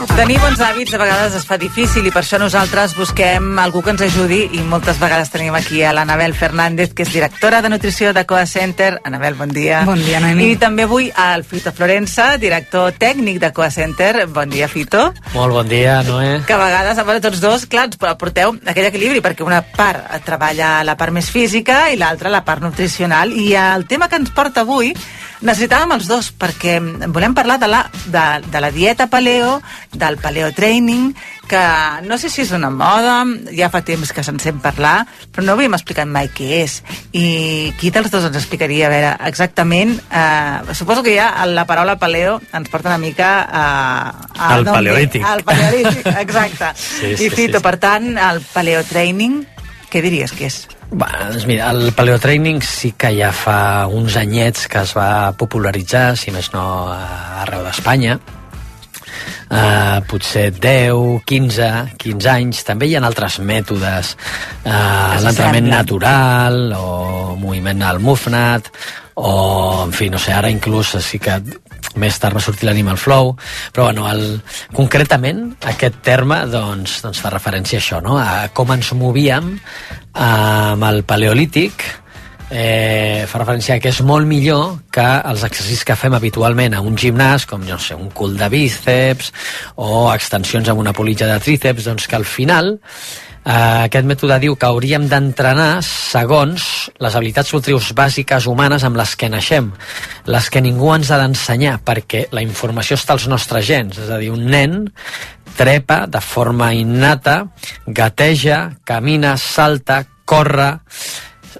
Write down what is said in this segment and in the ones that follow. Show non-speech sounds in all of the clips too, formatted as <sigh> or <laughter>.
Tenir bons hàbits a vegades es fa difícil i per això nosaltres busquem algú que ens ajudi i moltes vegades tenim aquí a l'Anabel Fernández, que és directora de nutrició de Coa Center. Anabel, bon dia. Bon dia, Noemi. I també avui al Fito Florença, director tècnic de Coa Center. Bon dia, Fito. Molt bon dia, Noé. Que a vegades, a veure, tots dos, clar, ens porteu aquell equilibri, perquè una part treballa la part més física i l'altra la part nutricional. I el tema que ens porta avui necessitàvem els dos perquè volem parlar de la, de, de la dieta paleo, del paleo training, que no sé si és una moda, ja fa temps que se'n sent parlar, però no havíem explicat mai què és. I qui dels dos ens explicaria, a veure, exactament, eh, suposo que ja la paraula paleo ens porta una mica a... a Al paleolític. Al paleolític, exacte. <laughs> Sí, I sí, Fito, sí, sí. per tant, el paleo training, què diries que és? Bé, doncs mira, el paleotraining sí que ja fa uns anyets que es va popularitzar, si més no arreu d'Espanya. Uh, potser 10, 15, 15 anys. També hi ha altres mètodes. Uh, Es L'entrenament natural o moviment al MUFNAT o, en fi, no sé, ara inclús sí que més tard va sortir l'Animal Flow, però bueno, el, concretament aquest terme doncs, doncs fa referència a això, no? a com ens movíem eh, amb el paleolític, eh, fa referència a que és molt millor que els exercicis que fem habitualment a un gimnàs, com no sé, un cul de bíceps o extensions amb una politja de tríceps, doncs que al final eh, aquest mètode diu que hauríem d'entrenar segons les habilitats motrius bàsiques humanes amb les que naixem, les que ningú ens ha d'ensenyar, perquè la informació està als nostres gens, és a dir, un nen trepa de forma innata, gateja, camina, salta, corre,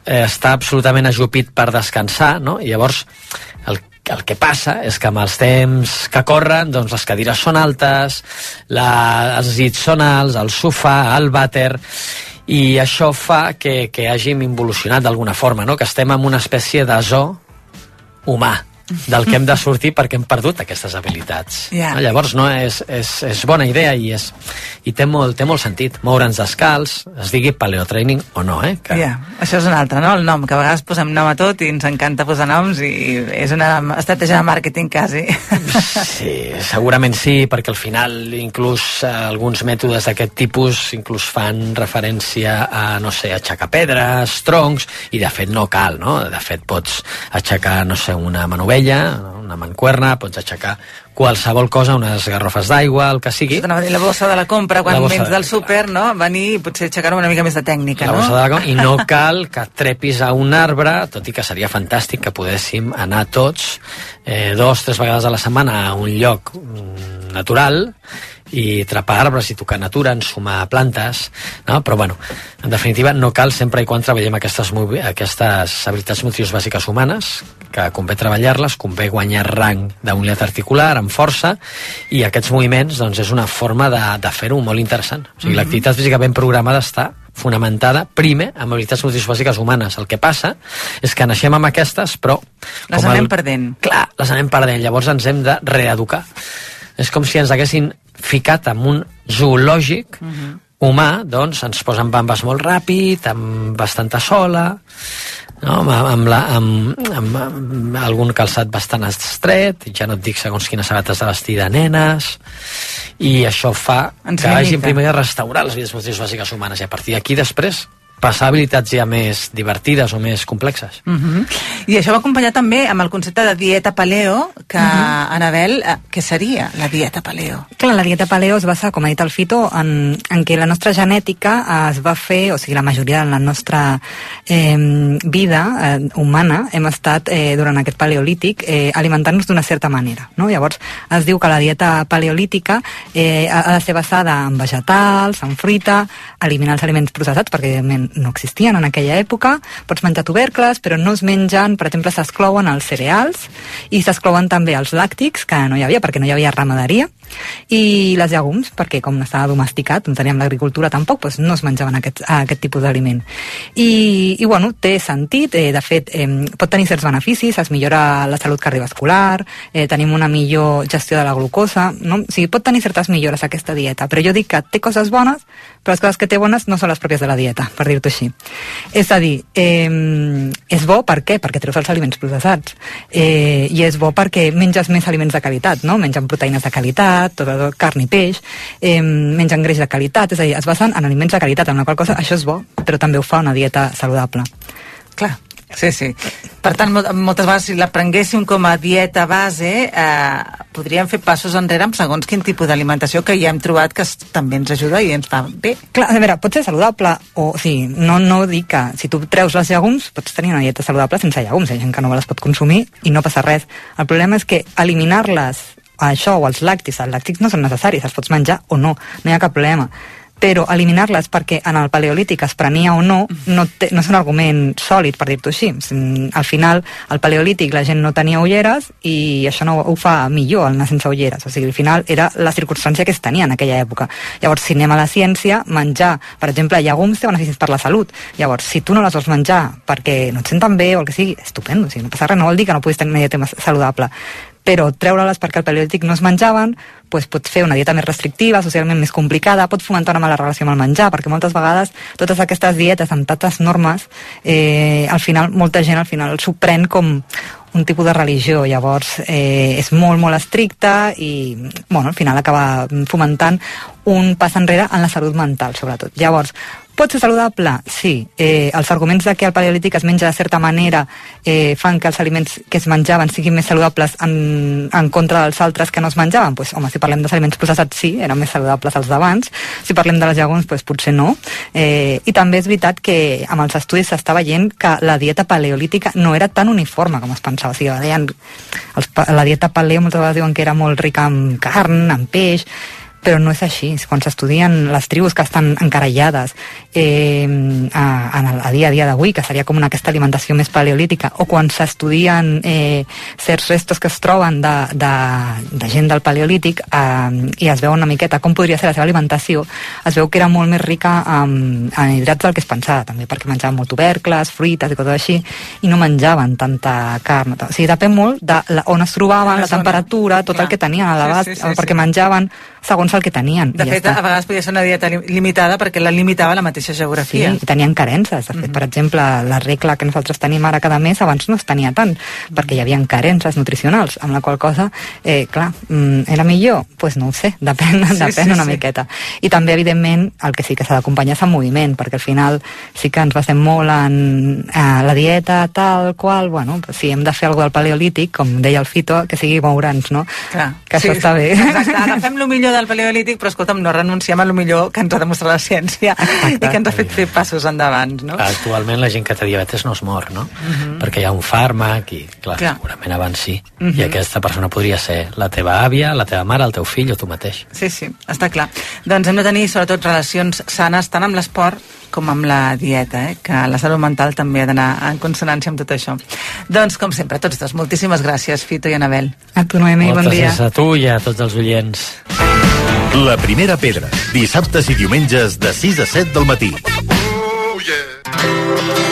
eh, està absolutament ajupit per descansar, no? I llavors el, que passa és que amb els temps que corren, doncs les cadires són altes, la, els llits són alts, el sofà, el vàter, i això fa que, que hàgim involucionat d'alguna forma, no? que estem en una espècie de zoo humà del que hem de sortir perquè hem perdut aquestes habilitats. Ja. No? Llavors, no, és, és, és bona idea i, és, i té, molt, té molt sentit moure'ns descalç, es digui paleotraining o no, eh? Que... Ja, això és un altre, no? El nom, que a vegades posem nom a tot i ens encanta posar noms i és una estratègia de màrqueting quasi. <laughs> Sí, segurament sí, perquè al final inclús eh, alguns mètodes d'aquest tipus inclús fan referència a, no sé, aixecar pedres, troncs, i de fet no cal, no? De fet pots aixecar, no sé, una manovella, una mancuerna, pots aixecar qualsevol cosa, unes garrofes d'aigua, el que sigui. La bossa de la compra, quan vens de- del súper, no? Venir i potser aixecar una mica més de tècnica, la no? bossa de la com- i no <laughs> cal que trepis a un arbre, tot i que seria fantàstic que poguéssim anar tots eh, dos, tres vegades a la setmana a un lloc mm, natural i trepar arbres i tocar natura, ensumar plantes, no? però bueno, en definitiva no cal sempre i quan treballem aquestes, aquestes habilitats motrius bàsiques humanes, que convé treballar-les, convé guanyar rang d'unitat articular amb força i aquests moviments doncs, és una forma de, de fer-ho molt interessant. O sigui, l'activitat física ben programada està fonamentada, primer, amb habilitats motrius bàsiques humanes. El que passa és que naixem amb aquestes, però... Les anem perdent. Clar, les anem perdent. Llavors ens hem de reeducar. És com si ens haguessin ficat en un zoològic uh -huh. Humà, doncs ens posen bambes molt ràpid, amb bastanta sola, no? amb, amb, la, amb, amb, amb algun calçat bastant estret, ja no et dic segons quines sabates de vestir de nenes, i això fa Ens que hagin limita. primer de restaurar les vides motrius bàsiques humanes, i a partir d'aquí després passar habilitats ja més divertides o més complexes. Uh -huh. I això va acompanyat també amb el concepte de dieta paleo, que, uh -huh. Anabel, eh, què seria la dieta paleo? Clar, la dieta paleo es basa, com ha dit el Fito, en, en què la nostra genètica es va fer, o sigui, la majoria de la nostra eh, vida eh, humana hem estat, eh, durant aquest paleolític, eh, alimentant-nos d'una certa manera. No? Llavors, es diu que la dieta paleolítica eh, ha ha de ser basada en vegetals, en fruita, eliminar els aliments processats, perquè evidentment no existien en aquella època, pots menjar tubercles, però no es mengen, per exemple, s'exclouen els cereals i s'exclouen també els làctics, que no hi havia perquè no hi havia ramaderia, I les llegums, perquè com estava domesticat, no teníem l'agricultura tampoc, doncs no es menjaven aquest, aquest tipus d'aliment. I, I, bueno, té sentit, eh, de fet, eh, pot tenir certs beneficis, es millora la salut cardiovascular, eh, tenim una millor gestió de la glucosa, no? o sigui, pot tenir certes millores aquesta dieta, però jo dic que té coses bones, però les coses que té bones no són les pròpies de la dieta, per dir-t'ho així. És a dir, eh, és bo per què? Perquè treus els aliments processats. Eh, I és bo perquè menges més aliments de qualitat, no? Mengen proteïnes de qualitat, tot, tot carn i peix, eh, mengen greix de qualitat, és a dir, es basen en aliments de qualitat, amb la qual cosa això és bo, però també ho fa una dieta saludable. Clar, Sí, sí. Per tant, moltes vegades, si la prenguéssim com a dieta base, eh, podríem fer passos enrere amb segons quin tipus d'alimentació que ja hem trobat que també ens ajuda i ens fa bé. Clar, a veure, pot ser saludable, o, o sigui, no, no dic que si tu treus les llegums, pots tenir una dieta saludable sense llegums, hi ha gent que no les pot consumir i no passa res. El problema és que eliminar-les això o els làctics, els làctics no són necessaris, els pots menjar o no, no hi ha cap problema però eliminar-les perquè en el paleolític es prenia o no no, té, no és un argument sòlid, per dir-t'ho així. Al final, al paleolític la gent no tenia ulleres i això no ho fa millor, el anar sense ulleres. O sigui, al final era la circumstància que es tenia en aquella època. Llavors, si anem a la ciència, menjar, per exemple, llegums té beneficis per la salut. Llavors, si tu no les vols menjar perquè no et senten bé o el que sigui, estupendo. O sigui, no passa res, no vol dir que no puguis tenir una dieta saludable però treure-les perquè el paleolític no es menjaven pues, pot fer una dieta més restrictiva, socialment més complicada, pot fomentar una mala relació amb el menjar, perquè moltes vegades totes aquestes dietes amb tantes normes, eh, al final, molta gent al final s'ho pren com un tipus de religió, llavors eh, és molt, molt estricta i bueno, al final acaba fomentant un pas enrere en la salut mental, sobretot. Llavors, Pot ser saludable? Sí. Eh, els arguments de que el paleolític es menja de certa manera eh, fan que els aliments que es menjaven siguin més saludables en, en contra dels altres que no es menjaven? Pues, home, si parlem dels aliments processats, sí, eren més saludables els d'abans. Si parlem de les llegums, pues, potser no. Eh, I també és veritat que amb els estudis s'està veient que la dieta paleolítica no era tan uniforme com es pensava. O sigui, deien, els, la dieta paleo moltes vegades diuen que era molt rica en carn, en peix, però no és així. Quan s'estudien les tribus que estan encarallades eh, a, a, a dia a dia d'avui, que seria com una, aquesta alimentació més paleolítica, o quan s'estudien eh, certs restos que es troben de, de, de gent del paleolític eh, i es veu una miqueta com podria ser la seva alimentació, es veu que era molt més rica en, en hidrats del que es pensava, també, perquè menjaven molt tubercles, fruites i coses així, i no menjaven tanta carn. O sigui, depèn molt de la, on es trobaven, la, la temperatura, tot Clar. el que tenien a l'abast, sí, sí, sí, perquè sí. menjaven segons el que tenien. De fet, ja a vegades podia ser una dieta limitada perquè la limitava la mateixa geografia. Sí, i tenien carences. De fet, mm -hmm. per exemple, la regla que nosaltres tenim ara cada mes abans no es tenia tant, perquè hi havia carences nutricionals, amb la qual cosa, eh, clar, mm, era millor? Doncs pues no ho sé, depèn, sí, <laughs> depèn sí, una sí. miqueta. I també, evidentment, el que sí que s'ha d'acompanyar és el moviment, perquè al final sí que ens basem molt en eh, la dieta tal qual, bueno, si hem de fer alguna del paleolític, com deia el Fito, que sigui moure'ns, no? Clar. Que sí, això està bé. Exacte, agafem el millor del paleolític, però escolta'm, no renunciem a lo millor que ens ha demostrat la ciència Exacte. i que ens ha fet fer passos endavant, no? Actualment la gent que té diabetes no es mor, no? Uh mhm. -huh. Perquè hi ha un fàrmac i, clar, clar. segurament abans sí. Uh -huh. I mhm. aquesta persona podria ser la teva àvia, la teva mare, el teu fill o tu mateix. Sí, sí, està clar. Doncs hem de tenir, sobretot, relacions sanes tant amb l'esport com amb la dieta, eh? que la salut mental també ha d'anar en consonància amb tot això. Doncs, com sempre, tots dos, moltíssimes gràcies, Fito i Anabel. A tu, Noemi, bon dia. Moltes gràcies a tu i a tots els oients. La primera pedra, dissabtes i diumenges de 6 a 7 del matí. Oh, yeah.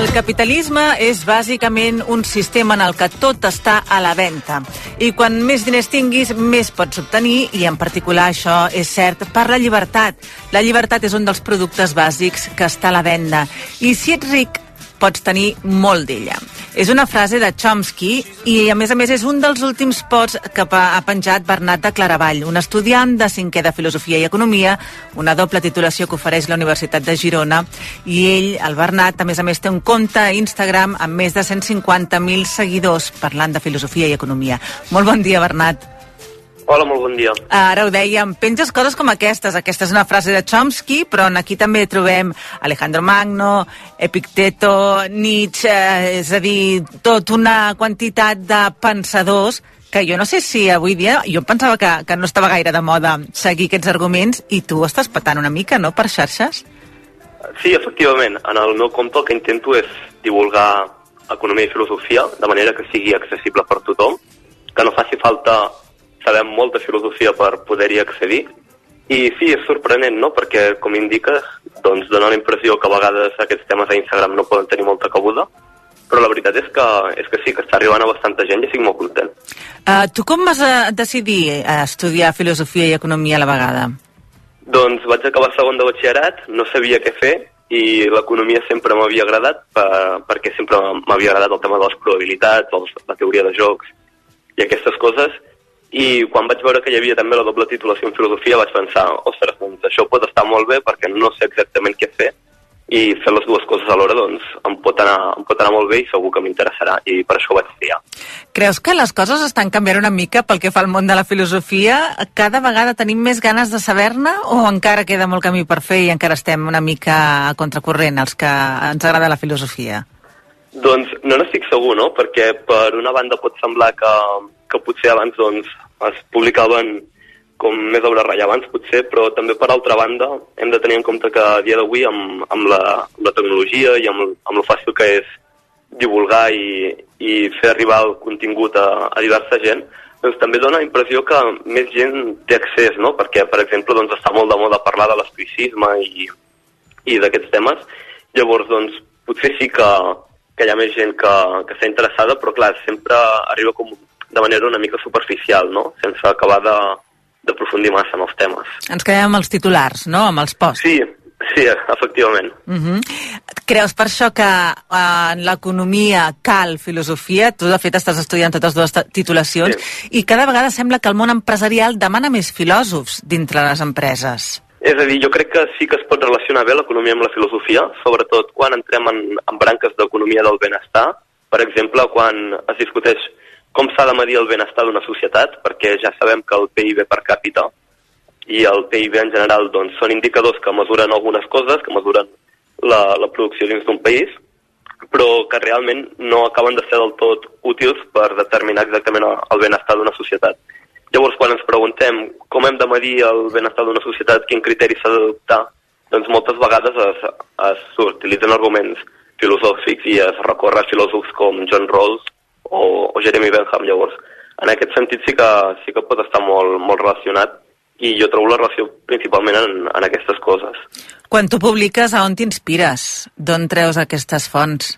El capitalisme és bàsicament un sistema en el que tot està a la venda. I quan més diners tinguis, més pots obtenir, i en particular això és cert per la llibertat. La llibertat és un dels productes bàsics que està a la venda. I si ets ric, pots tenir molt d'ella. És una frase de Chomsky i, a més a més, és un dels últims posts que ha penjat Bernat de Claravall, un estudiant de cinquè de Filosofia i Economia, una doble titulació que ofereix la Universitat de Girona, i ell, el Bernat, a més a més, té un compte a Instagram amb més de 150.000 seguidors parlant de filosofia i economia. Molt bon dia, Bernat. Hola, molt bon dia. Ara ho dèiem, penges coses com aquestes. Aquesta és una frase de Chomsky, però aquí també trobem Alejandro Magno, Epicteto, Nietzsche, és a dir, tot una quantitat de pensadors que jo no sé si avui dia, jo pensava que, que no estava gaire de moda seguir aquests arguments i tu estàs patant una mica, no?, per xarxes? Sí, efectivament. En el meu compte el que intento és divulgar economia i filosofia de manera que sigui accessible per tothom, que no faci falta saber molta filosofia per poder-hi accedir. I sí, és sorprenent, no?, perquè, com indiques, doncs dona la impressió que a vegades aquests temes a Instagram no poden tenir molta cabuda, però la veritat és que, és que sí, que està arribant a bastanta gent i estic molt content. Uh, tu com vas a decidir a estudiar filosofia i economia a la vegada? Doncs vaig acabar segon de batxillerat, no sabia què fer i l'economia sempre m'havia agradat per, perquè sempre m'havia agradat el tema de les probabilitats, els, la teoria de jocs i aquestes coses i quan vaig veure que hi havia també la doble titulació en filosofia vaig pensar, ostres, doncs això pot estar molt bé perquè no sé exactament què fer i fer les dues coses alhora doncs em pot anar, em pot anar molt bé i segur que m'interessarà i per això ho vaig triar. Creus que les coses estan canviant una mica pel que fa al món de la filosofia? Cada vegada tenim més ganes de saber-ne o encara queda molt camí per fer i encara estem una mica a contracorrent els que ens agrada la filosofia? Doncs no n'estic segur, no? Perquè per una banda pot semblar que, que potser abans doncs, es publicaven com més obres rellevants, potser, però també per altra banda hem de tenir en compte que a dia d'avui amb, amb, la, amb la tecnologia i amb, amb el fàcil que és divulgar i, i fer arribar el contingut a, a diversa gent, doncs també dona la impressió que més gent té accés, no? Perquè, per exemple, doncs està molt de moda parlar de l'estoicisme i, i d'aquests temes. Llavors, doncs, potser sí que, que hi ha més gent que, que està interessada, però clar, sempre arriba com de manera una mica superficial, no? Sense acabar de, d'aprofundir massa en els temes. Ens quedem amb els titulars, no?, amb els posts. Sí, sí, efectivament. Uh -huh. Creus per això que uh, en l'economia cal filosofia? Tu, de fet, estàs estudiant totes dues titulacions Sí. i cada vegada sembla que el món empresarial demana més filòsofs dintre les empreses. És a dir, jo crec que sí que es pot relacionar bé l'economia amb la filosofia, sobretot quan entrem en, en branques d'economia del benestar. Per exemple, quan es discuteix com s'ha de medir el benestar d'una societat, perquè ja sabem que el PIB per càpita i el PIB en general doncs, són indicadors que mesuren algunes coses, que mesuren la, la producció dins d'un país, però que realment no acaben de ser del tot útils per determinar exactament el, benestar d'una societat. Llavors, quan ens preguntem com hem de medir el benestar d'una societat, quin criteri s'ha d'adoptar, doncs moltes vegades es, es s'utilitzen arguments filosòfics i es recorre a filòsofs com John Rawls o, o Jeremy Bentham. Llavors, en aquest sentit sí que, sí que pot estar molt, molt relacionat i jo trobo la relació principalment en, en aquestes coses. Quan tu publiques, a on t'inspires? D'on treus aquestes fonts?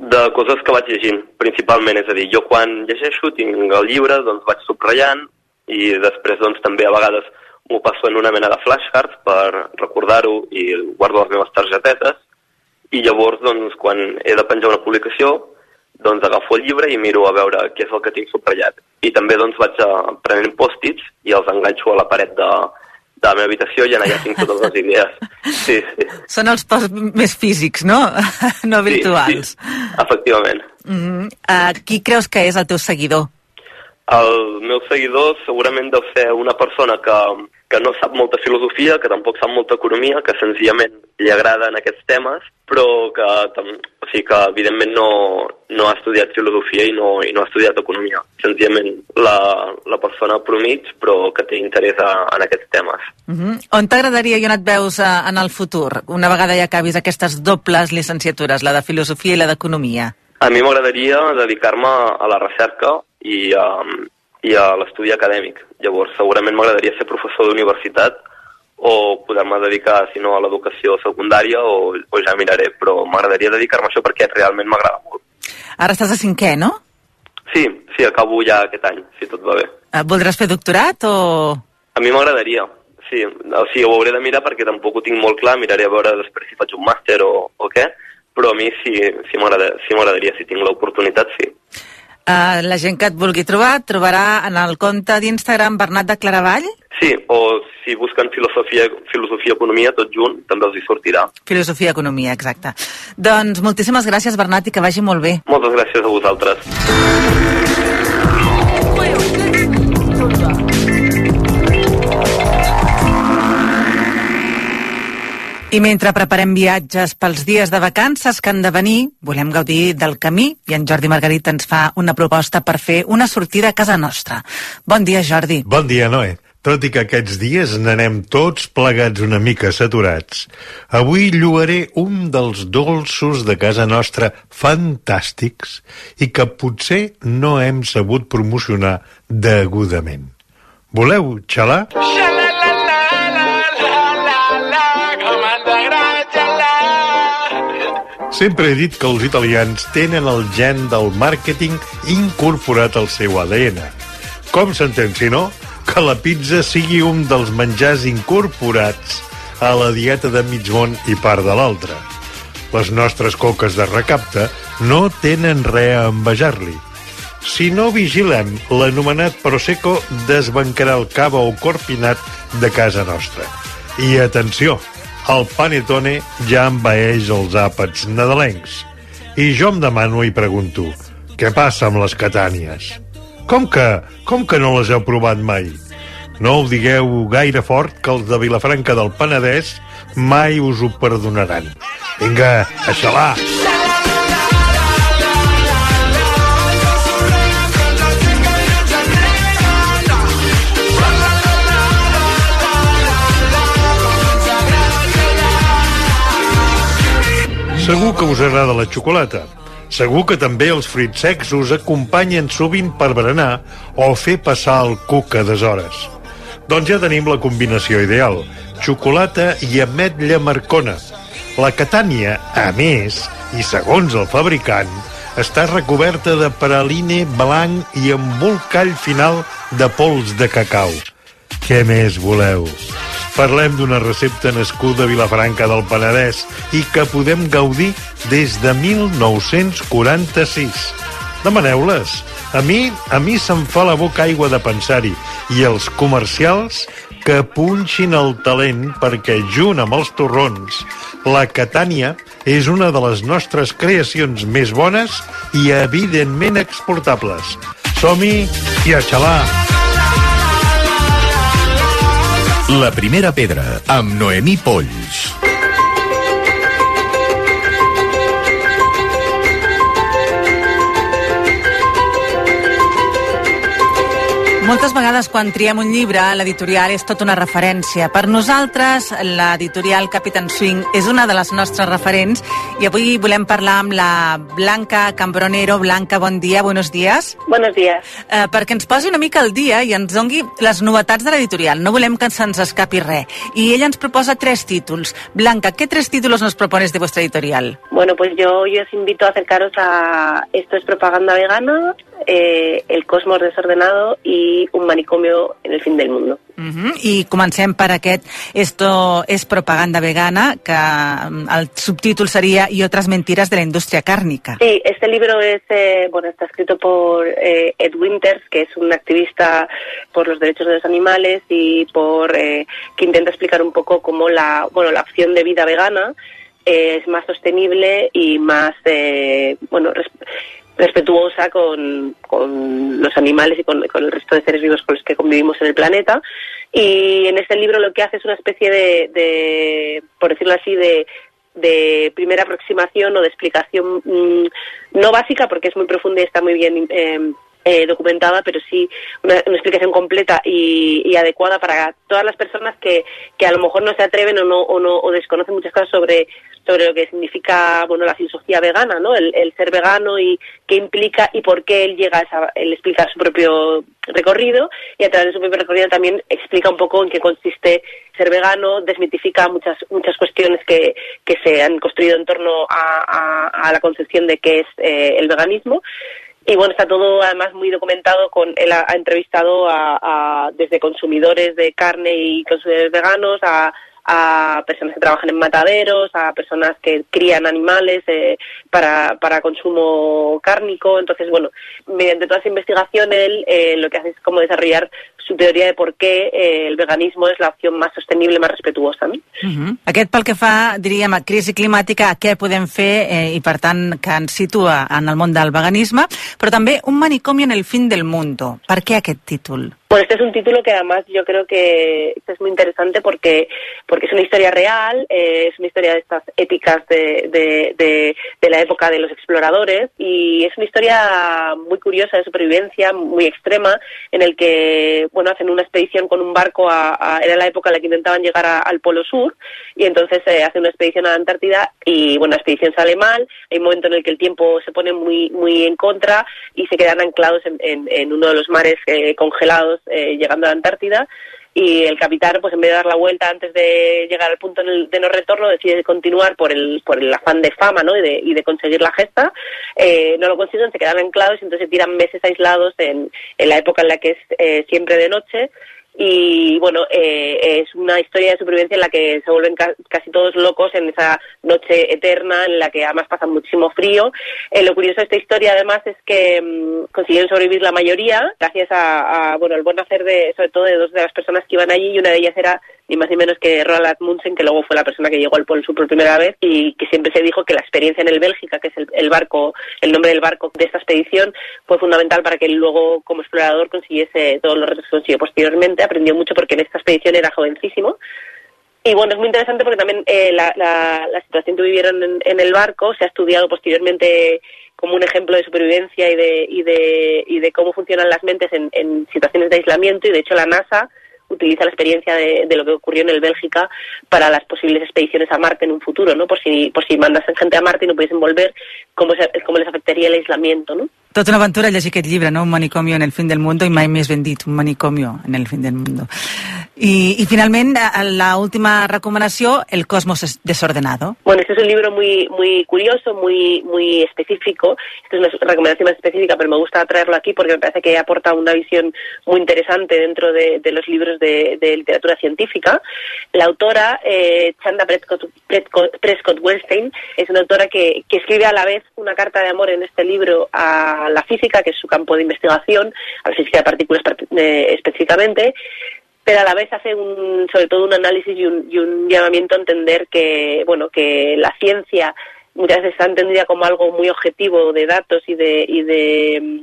De coses que vaig llegint, principalment. És a dir, jo quan llegeixo tinc el llibre, doncs vaig subratllant i després doncs també a vegades m'ho passo en una mena de flashcards per recordar-ho i guardo les meves targetetes i llavors doncs quan he de penjar una publicació doncs agafo el llibre i miro a veure què és el que tinc subratllat. I també doncs vaig a, prenent pòstits i els enganxo a la paret de, de la meva habitació i en allà tinc totes les idees. <laughs> Sí, sí. Són els posts més físics, no? <laughs> no virtuals. Sí, sí, efectivament. Mm -hmm. uh, qui creus que és el teu seguidor? El meu seguidor segurament deu ser una persona que, que no sap molta filosofia, que tampoc sap molta economia, que senzillament li agraden aquests temes, però que, o sigui, que evidentment no, no ha estudiat filosofia i no, i no ha estudiat economia. Senzillament la, la persona promig, però que té interès a, en aquests temes. Mm -hmm. On t'agradaria i on et veus uh, en el futur, una vegada ja acabis aquestes dobles llicenciatures, la de filosofia i la d'economia? A mi m'agradaria dedicar-me a la recerca i a, i a l'estudi acadèmic. Llavors, segurament m'agradaria ser professor d'universitat o poder-me dedicar, si no, a l'educació secundària o, o ja miraré, però m'agradaria dedicar-me a això perquè realment m'agrada molt. Ara estàs a cinquè, no? Sí, sí, acabo ja aquest any, si tot va bé. Uh, voldràs fer doctorat o...? A mi m'agradaria, sí. O sigui, ho hauré de mirar perquè tampoc ho tinc molt clar, miraré a veure després si faig un màster o, o què, però a mi sí, sí m'agrada- sí m'agradaria, si tinc l'oportunitat, sí. Uh, la gent que et vulgui trobar, et trobarà en el compte d'Instagram Bernat de Claravall, Sí, o si busquen filosofia, filosofia economia tot junt, també els hi sortirà. Filosofia Economia, exacte. Doncs moltíssimes gràcies, Bernat, i que vagi molt bé. Moltes gràcies a vosaltres. I mentre preparem viatges pels dies de vacances que han de venir, volem gaudir del camí i en Jordi Margarit ens fa una proposta per fer una sortida a casa nostra. Bon dia, Jordi. Bon dia, Noé. Tot i que aquests dies n'anem tots plegats una mica saturats, avui llogaré un dels dolços de casa nostra fantàstics i que potser no hem sabut promocionar degudament. Voleu xalar? Sempre he dit que els italians tenen el gen del màrqueting incorporat al seu ADN. Com s'entén, si no, que la pizza sigui un dels menjars incorporats a la dieta de mig món i part de l'altra. Les nostres coques de recapte no tenen res a envejar-li. Si no vigilem, l'anomenat Prosecco desbancarà el cava o corpinat de casa nostra. I atenció, el panetone ja envaeix els àpats nadalencs. I jo em demano i pregunto, què passa amb les catànies? Com que, com que no les heu provat mai? No ho digueu gaire fort que els de Vilafranca del Penedès mai us ho perdonaran. Vinga, a xalar! Segur que us agrada la xocolata. Segur que també els fruits secs us acompanyen sovint per berenar o fer passar el cuc a deshores. Doncs ja tenim la combinació ideal. Xocolata i ametlla marcona. La catània, a més, i segons el fabricant, està recoberta de praline blanc i amb un final de pols de cacau. Què més voleu? Parlem d'una recepta nascuda a Vilafranca del Penedès i que podem gaudir des de 1946. Demaneu-les. A mi, a mi se'm fa la boca aigua de pensar-hi i els comercials que punxin el talent perquè junt amb els torrons la Catània és una de les nostres creacions més bones i evidentment exportables. Som-hi i a xalar! La primera pedra, amb Noemí Polls. Moltes vegades quan triem un llibre, l'editorial és tota una referència. Per nosaltres, l'editorial Captain Swing és una de les nostres referents i avui volem parlar amb la Blanca Cambronero. Blanca, bon dia, buenos días. Buenos días. Eh, perquè ens posi una mica al dia i ens dongui les novetats de l'editorial. No volem que se'ns escapi res. I ella ens proposa tres títulos. Blanca, ¿qué tres títulos nos propones de vuestra editorial? Bueno, pues yo, yo os invito a acercaros a Esto es propaganda vegana, eh, El cosmos desordenado y Un manicomio en el fin del mundo. Uh -huh. I comencem per aquest Esto es propaganda vegana, que mm, el subtítol seria Y otras mentiras de la industria cárnica. Sí, este libro es, eh, bueno, está escrito por eh, Ed Winters, que es un activista por los derechos de los animales y por eh, que intenta explicar un poco cómo la, bueno, la opción de vida vegana es más sostenible y más, eh, bueno, respetuosa con, con, los animales y con, con, el resto de seres vivos con los que convivimos en el planeta. Y en este libro lo que hace es una especie de, de por decirlo así, de, de primera aproximación o de explicación mmm, no básica porque es muy profunda y está muy bien eh, eh, documentada, pero sí una, una explicación completa y, y, adecuada para todas las personas que, que a lo mejor no se atreven o no, o no o desconocen muchas cosas sobre sobre lo que significa bueno la filosofía vegana, ¿no? El, el ser vegano y qué implica y por qué él llega a esa, él explica su propio recorrido y a través de su propio recorrido también explica un poco en qué consiste ser vegano, desmitifica muchas muchas cuestiones que, que se han construido en torno a, a, a la concepción de qué es eh, el veganismo y bueno, está todo además muy documentado. Con él ha, entrevistado a, a, desde consumidores de carne y consumidores veganos a, a personas que trabajan en mataderos, a personas que crían animales eh, para, para consumo cárnico. Entonces, bueno, mediante toda esa investigación, él eh, lo que hace es como desarrollar su teoría de por qué eh, el veganismo es la opción más sostenible, más respetuosa. No? Uh -huh. Aquest pel que fa, diríem, a crisi climàtica, a què podem fer eh, i, per tant, que ens situa en el món del veganisme, però també un manicomi en el fin del mundo. Per què aquest títol? Bueno, este es un título que además yo creo que es muy interesante porque, porque es una historia real, eh, es una historia de estas épicas de, de, de, de, la época de los exploradores y es una historia muy curiosa de supervivencia, muy extrema, en el que, bueno, hacen una expedición con un barco, a, era la época en la que intentaban llegar a, al Polo Sur y entonces eh, hacen una expedición a la Antártida y, bueno, la expedición sale mal, hay un momento en el que el tiempo se pone muy, muy en contra y se quedan anclados en, en, en uno de los mares eh, congelados eh, llegando a la Antártida y el capitán, pues en vez de dar la vuelta antes de llegar al punto de no retorno, decide continuar por el, por el afán de fama ¿no? y, de, y de conseguir la gesta. Eh, no lo consiguen, se quedan anclados y entonces se tiran meses aislados en, en la época en la que es eh, siempre de noche y bueno, eh, es una historia de supervivencia en la que se vuelven ca casi todos locos en esa noche eterna en la que además pasan muchísimo frío. Eh, lo curioso de esta historia además es que mmm, consiguieron sobrevivir la mayoría gracias a, a, bueno, el buen hacer de, sobre todo de dos de las personas que iban allí y una de ellas era ni más ni menos que Roald Amundsen, que luego fue la persona que llegó al Polo Sur por primera vez y que siempre se dijo que la experiencia en el Bélgica, que es el, el barco, el nombre del barco de esta expedición, fue fundamental para que él luego como explorador consiguiese todos los retos que consiguió posteriormente. Aprendió mucho porque en esta expedición era jovencísimo. Y bueno, es muy interesante porque también eh, la, la, la, situación que vivieron en, en, el barco se ha estudiado posteriormente como un ejemplo de supervivencia y de, y de, y de cómo funcionan las mentes en, en situaciones de aislamiento y de hecho la NASA utiliza la experiencia de, de, lo que ocurrió en el Bélgica para las posibles expediciones a Marte en un futuro, ¿no? Por si, por si mandasen gente a Marte y no pudiesen volver, cómo, se, cómo les afectaría el aislamiento, ¿no? Tota una aventura llegir aquest llibre, no? Un manicomio en el fin del mundo, i mai més ben dit, un manicomio en el fin del mundo. Y, y finalment, la última recomanació, El cosmos desordenado. Bueno, este es un libro muy, muy curioso, muy, muy específico. Esta es una recomendación más específica, pero me gusta traerlo aquí porque me parece que aporta una visión muy interesante dentro de, de los libros de, de, literatura científica. La autora, eh, Chanda Prescott, Prescott, Prescott Wellstein, es una autora que, que escribe a la vez una carta de amor en este libro a la física, que es su campo de investigación, a la física de partículas eh, específicamente, pero a la vez hace un, sobre todo un análisis y un, y un llamamiento a entender que, bueno, que la ciencia muchas veces está entendida como algo muy objetivo de datos y de, y de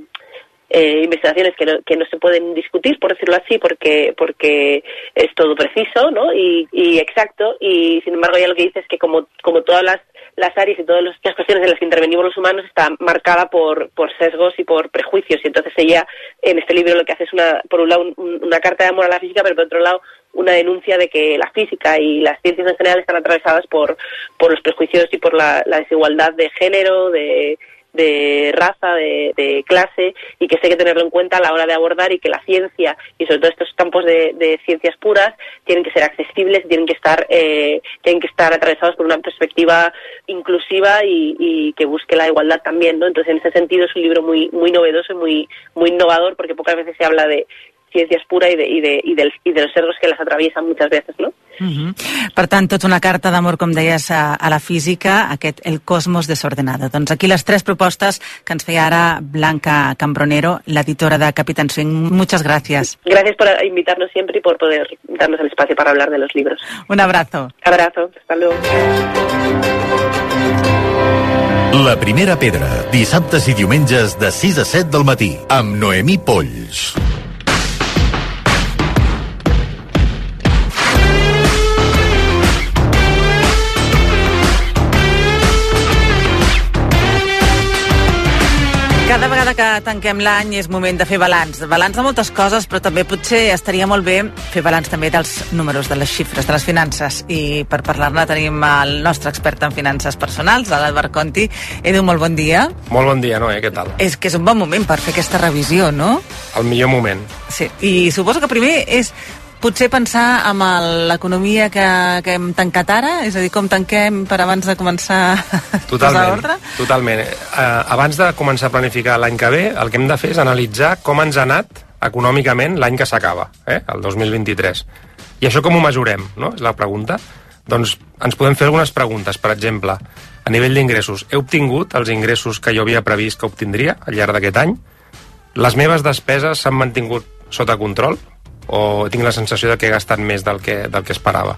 eh, investigaciones que no, que no se pueden discutir, por decirlo así, porque, porque es todo preciso ¿no? y, exacto, y sin embargo ya lo que dice es que como, como todas las las áreas y todas las cuestiones en las que intervenimos los humanos está marcada por, por sesgos y por prejuicios. Y entonces ella, en este libro, lo que hace es, una, por un lado, un, una carta de amor a la física, pero por otro lado, una denuncia de que la física y las ciencias en general están atravesadas por, por los prejuicios y por la, la desigualdad de género, de, de raza, de, de, clase, y que hay que tenerlo en cuenta a la hora de abordar y que la ciencia y sobre todo estos campos de, de ciencias puras tienen que ser accesibles, tienen que estar, eh, tienen que estar atravesados por una perspectiva inclusiva y, y, que busque la igualdad también, ¿no? Entonces, en ese sentido es un libro muy, muy novedoso y muy, muy innovador porque pocas veces se habla de ciencias puras y de, y de, y del, y de los sesgos que las atraviesan muchas veces, ¿no? Uh -huh. Per tant, tota una carta d'amor, com deies, a, a la física, aquest El cosmos desordenado. Doncs aquí les tres propostes que ens feia ara Blanca Cambronero, l'editora de Capitán Swing. Muchas gracias. Gracias por invitarnos siempre y por poder darnos el espacio para hablar de los libros. Un abrazo. Abrazo. Hasta luego. La primera pedra, dissabtes i diumenges de 6 a 7 del matí, amb Noemí Polls. Que tanquem l'any és moment de fer balanç. Balanç de moltes coses, però també potser estaria molt bé fer balanç també dels números, de les xifres, de les finances. I per parlar-ne tenim el nostre expert en finances personals, l'Albert Conti. Edu, molt bon dia. Molt bon dia, Noé, què tal? És que és un bon moment per fer aquesta revisió, no? El millor moment. Sí, i suposo que primer és potser pensar amb l'economia que, que hem tancat ara, és a dir, com tanquem per abans de començar totalment, a l'ordre? Totalment. Eh, abans de començar a planificar l'any que ve, el que hem de fer és analitzar com ens ha anat econòmicament l'any que s'acaba, eh, el 2023. I això com ho mesurem, no? És la pregunta. Doncs ens podem fer algunes preguntes. Per exemple, a nivell d'ingressos, he obtingut els ingressos que jo havia previst que obtindria al llarg d'aquest any? Les meves despeses s'han mantingut sota control? O tinc la sensació de que he gastat més del que, del que esperava.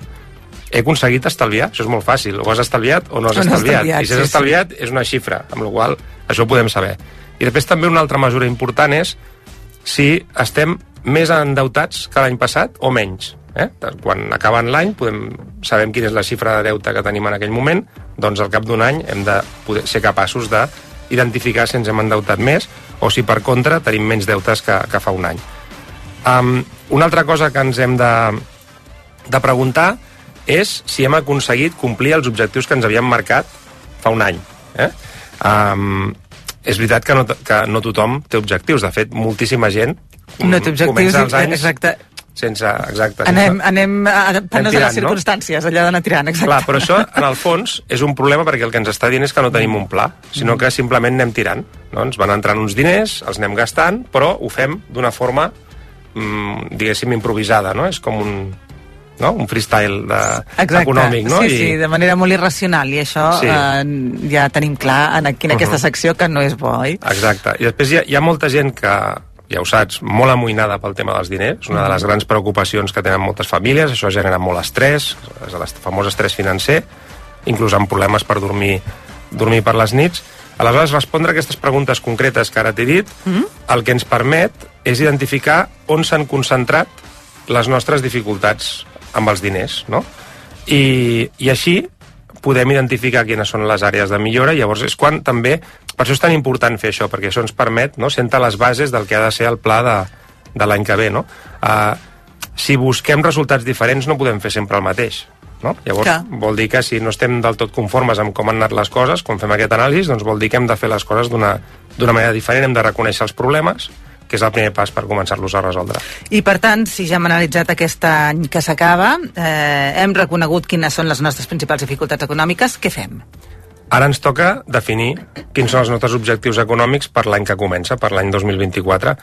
He aconseguit estalviar? Això és molt fàcil. O has estalviat o no has O no estalviat. estalviat, I si has sí, sí. estalviat és una xifra, amb la qual això ho podem saber. I després també una altra mesura important és si estem més endeutats que l'any passat o menys. Eh? Quan acabant l'any podem sabem quina és la xifra de deute que tenim en aquell moment, doncs al cap d'un any hem de poder ser capaços de identificar si ens hem endeutat més o si per contra tenim menys deutes que, que fa un any. Um, una altra cosa que ens hem de, de preguntar és si hem aconseguit complir els objectius que ens havíem marcat fa un any. Eh? Um, és veritat que no, que no tothom té objectius. De fet, moltíssima gent No té objectius, comença els anys exacte. sense... exacte Anem, sense, anem adaptant-nos a tirant, les circumstàncies, allò d'anar tirant, exacte. Clar, però això, en el fons, és un problema perquè el que ens està dient és que no tenim un pla, sinó que simplement anem tirant. No? Ens van entrant uns diners, els anem gastant, però ho fem d'una forma, mm, diguéssim, improvisada, no? És com un, no? un freestyle de, Exacte. econòmic, no? Sí, sí, de manera molt irracional, i això Sí. eh, ja tenim clar en, aquí, en aquesta Mhm. secció que no és bo, oi? Exacte. I després hi ha, hi ha molta gent que, ja ho saps, molt amoïnada pel tema dels diners, una de les grans preocupacions que tenen moltes famílies, això genera molt estrès, és el famós estrès financer, inclús amb problemes per dormir, dormir per les nits. Aleshores, respondre a aquestes preguntes concretes que ara t'he dit, Mm? el que ens permet és identificar on s'han concentrat les nostres dificultats amb els diners, no? I, i així podem identificar quines són les àrees de millora, llavors és quan també, per això és tan important fer això, perquè això ens permet no, sentar les bases del que ha de ser el pla de, de l'any que ve, no? Uh, si busquem resultats diferents no podem fer sempre el mateix, no? Llavors Clar. vol dir que si no estem del tot conformes amb com han anat les coses, quan fem aquest anàlisi, doncs vol dir que hem de fer les coses d'una manera diferent, hem de reconèixer els problemes, que és el primer pas per començar-los a resoldre. I per tant, si ja hem analitzat aquest any que s'acaba, eh, hem reconegut quines són les nostres principals dificultats econòmiques, què fem? Ara ens toca definir quins són els nostres objectius econòmics per l'any que comença, per l'any 2024.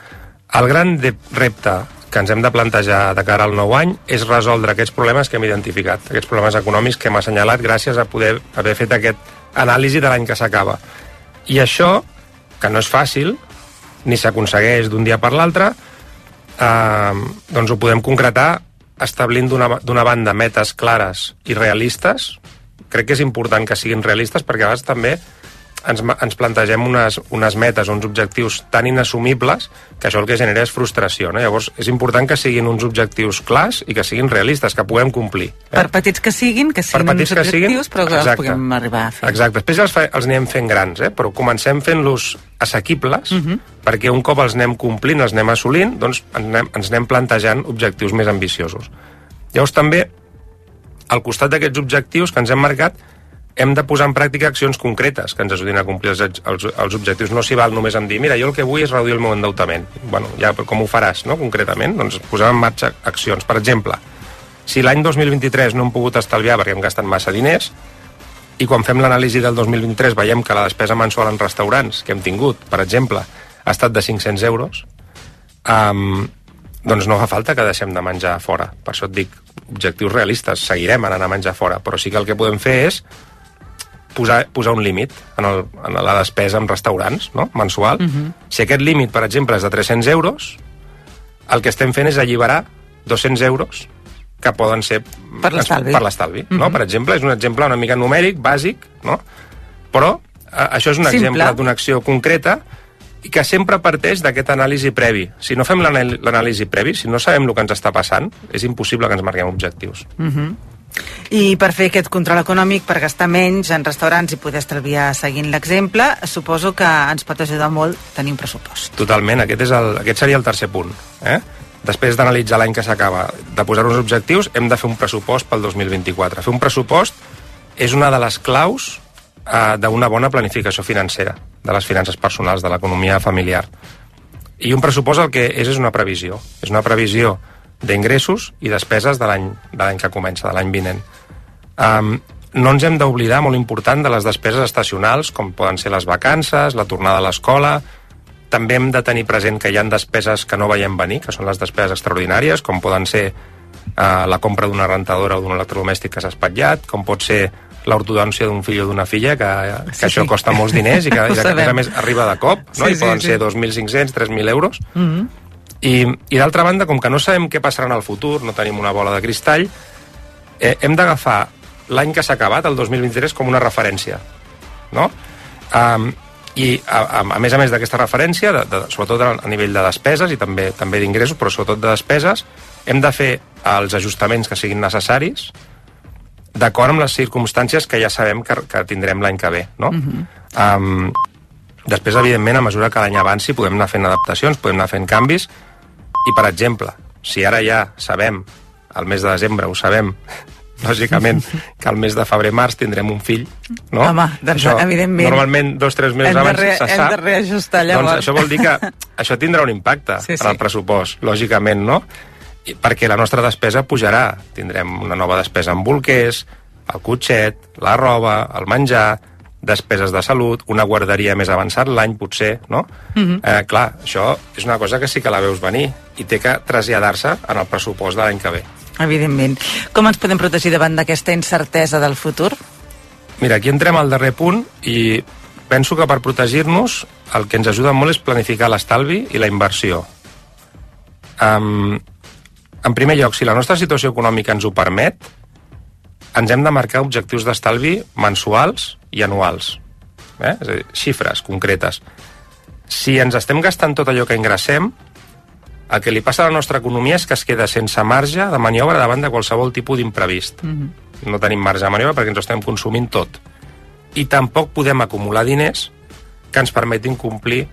El gran repte que ens hem de plantejar de cara al nou any és resoldre aquests problemes que hem identificat, aquests problemes econòmics que hem assenyalat gràcies a poder haver fet aquest anàlisi de l'any que s'acaba. I això, que no és fàcil, ni s'aconsegueix d'un dia per l'altre, eh, doncs ho podem concretar establint d'una banda metes clares i realistes. Crec que és important que siguin realistes perquè a vegades també ens, ens plantegem unes, unes metes, uns objectius tan inassumibles que això el que genera és frustració. No? Llavors és important que siguin uns objectius clars i que siguin realistes, que puguem complir. Eh? Per petits que siguin, que siguin uns objectius, però que els puguem arribar a fer. Exacte. Després els, fa, els anem fent grans, eh? però comencem fent-los assequibles, Mhm. perquè un cop els anem complint, els anem assolint, doncs ens anem, ens anem plantejant objectius més ambiciosos. Llavors també, al costat d'aquests objectius que ens hem marcat, hem de posar en pràctica accions concretes que ens ajudin a complir els, els, els objectius. No s'hi val només en dir, mira, jo el que vull és reduir el meu endeutament. Bueno, ja, com ho faràs, no?, concretament? Doncs posem en marxa accions. Per exemple, si l'any 2023 no hem pogut estalviar perquè hem gastat massa diners, i quan fem l'anàlisi del 2023 veiem que la despesa mensual en restaurants que hem tingut, per exemple, ha estat de 500 euros, um, doncs no fa falta que deixem de menjar fora. Per això et dic, objectius realistes, seguirem anant a menjar fora, però sí que el que podem fer és posar, posar un límit en, el, en la despesa en restaurants no? mensual. Mhm. Si aquest límit, per exemple, és de 300 euros, el que estem fent és alliberar 200 euros que poden ser Per l'estalvi. per l'estalvi, no? Mhm. Per exemple, és un exemple una mica numèric, bàsic, no? Però eh, això és un Simple. exemple d'una acció concreta i que sempre parteix d'aquest anàlisi previ. Si no fem l'anàlisi previ, si no sabem el que ens està passant, és impossible que ens marquem objectius. Mhm. I per fer aquest control econòmic, per gastar menys en restaurants i poder estalviar seguint l'exemple, suposo que ens pot ajudar molt tenir un pressupost. Totalment, aquest, és el, aquest seria el tercer punt. Eh? Després d'analitzar l'any que s'acaba, de posar uns objectius, hem de fer un pressupost pel 2024. Fer un pressupost és una de les claus eh, d'una bona planificació financera, de les finances personals, de l'economia familiar. I un pressupost el que és és una previsió. És una previsió d'ingressos i despeses de l'any de l'any que comença, de l'any vinent. Um, no ens hem d'oblidar, molt important, de les despeses estacionals, com poden ser les vacances, la tornada a l'escola... També hem de tenir present que hi ha despeses que no veiem venir, que són les despeses extraordinàries, com poden ser uh, la compra d'una rentadora o d'un electrodomèstic que s'ha espatllat, com pot ser l'ortodòncia d'un fill o d'una filla, que, que Sí, això sí. costa molts diners i que, i que a més a més arriba de cop, no? Sí, I poden sí, ser sí. 2.500, 3.000 euros. Mhm. I, i d'altra banda, com que no sabem què passarà en el futur, no tenim una bola de cristall, eh, hem d'agafar l'any que s'ha acabat, el 2023, com una referència. No? Um, I, a, a, a més a més d'aquesta referència, de, de, sobretot a, a nivell de despeses i també també d'ingressos, però sobretot de despeses, hem de fer els ajustaments que siguin necessaris d'acord amb les circumstàncies que ja sabem que, que tindrem l'any que ve. No? Uh -huh. um, després, evidentment, a mesura que l'any avanci, podem anar fent adaptacions, podem anar fent canvis, i, per exemple, si ara ja sabem, al mes de desembre ho sabem, <laughs> lògicament, que al mes de febrer-març tindrem un fill, no? Home, doncs, evidentment. Normalment, dos o tres mesos Hem abans se hem sap. de reajustar, llavors. Doncs això vol dir que <laughs> això tindrà un impacte sí, sí. en el pressupost, lògicament, no? I perquè la nostra despesa pujarà. Tindrem una nova despesa en bolquers, el cotxet, la roba, el menjar, despeses de salut, una guarderia més avançat l'any, potser, no? Mhm. eh, clar, això és una cosa que sí que la veus venir i té que traslladar-se en el pressupost de l'any que ve. Evidentment. Com ens podem protegir davant d'aquesta incertesa del futur? Mira, aquí entrem al darrer punt i penso que per protegir-nos el que ens ajuda molt és planificar l'estalvi i la inversió. Um, en primer lloc, si la nostra situació econòmica ens ho permet, ens hem de marcar objectius d'estalvi mensuals i anuals. Eh? És a dir, xifres concretes. Si ens estem gastant tot allò que ingressem, el que li passa a la nostra economia és que es queda sense marge de maniobra davant de qualsevol tipus d'imprevist. No tenim marge de maniobra perquè ens ho estem consumint tot. I tampoc podem acumular diners que ens permetin complir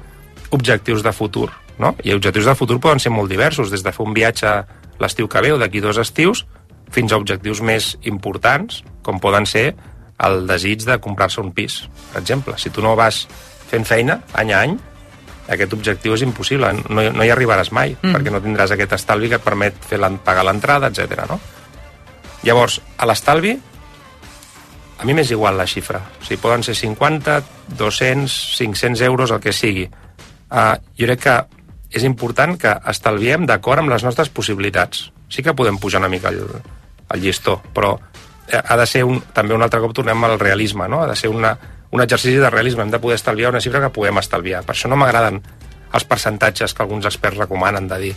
objectius de futur. No? I objectius de futur poden ser molt diversos, des de fer un viatge l'estiu que ve o d'aquí dos estius, fins a objectius més importants, com poden ser el desig de comprar-se un pis, per exemple. Si tu no vas fent feina any a any, aquest objectiu és impossible, no, no hi arribaràs mai, mm. perquè no tindràs aquest estalvi que et permet fer pagar l'entrada, etc. no? Llavors, a l'estalvi, a mi m'és igual la xifra. O sigui, poden ser 50, 200, 500 euros, el que sigui. Uh, jo crec que és important que estalviem d'acord amb les nostres possibilitats. Sí que podem pujar una mica el, el llistó, però eh, ha de ser un, també un altre cop tornem al realisme, no? ha de ser una, un exercici de realisme, hem de poder estalviar una xifra que puguem estalviar. Per això no m'agraden els percentatges que alguns experts recomanen de dir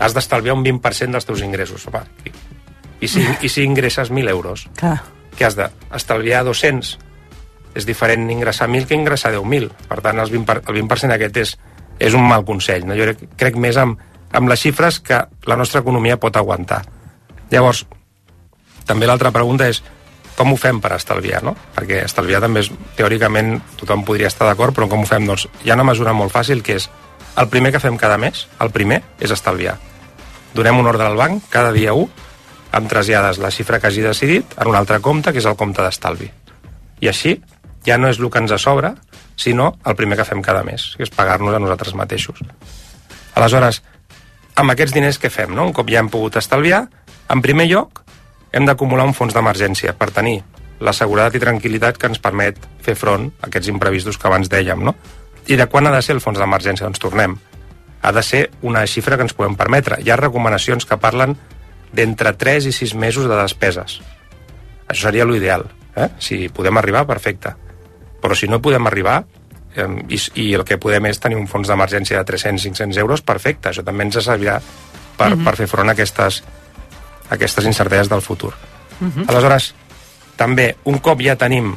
has d'estalviar un 20% dels teus ingressos. Home, i, i, si, I si ingresses 1.000 euros? Clar. que has d'estalviar 200 és diferent ingressar 1.000 que ingressar 10.000 per tant el 20%, per- el 20 aquest és, és un mal consell no? jo crec, crec més amb, amb les xifres que la nostra economia pot aguantar llavors també l'altra pregunta és com ho fem per estalviar, no? Perquè estalviar també és, teòricament, tothom podria estar d'acord, però com ho fem? Doncs hi ha una mesura molt fàcil que és el primer que fem cada mes, el primer, és estalviar. Donem un ordre al banc cada dia 1, amb trasllades la xifra que hagi decidit en un altre compte, que és el compte d'estalvi. I així ja no és el que ens sobra, sinó el primer que fem cada mes, que és pagar-nos a nosaltres mateixos. Aleshores, amb aquests diners que fem, no? un cop ja hem pogut estalviar, en primer lloc hem d'acumular un fons d'emergència per tenir la seguretat i tranquil·litat que ens permet fer front a aquests imprevistos que abans dèiem. No? I de quan ha de ser el fons d'emergència? Doncs tornem. Ha de ser una xifra que ens podem permetre. Hi ha recomanacions que parlen d'entre 3 i 6 mesos de despeses. Això seria l'ideal. Eh? Si podem arribar, perfecte. Però si no podem arribar, i, i el que podem és tenir un fons d'emergència de 300-500 euros, perfecte. Això també ens servirà per, per fer front a aquestes, a aquestes incerteses del futur. Aleshores, també, un cop ja tenim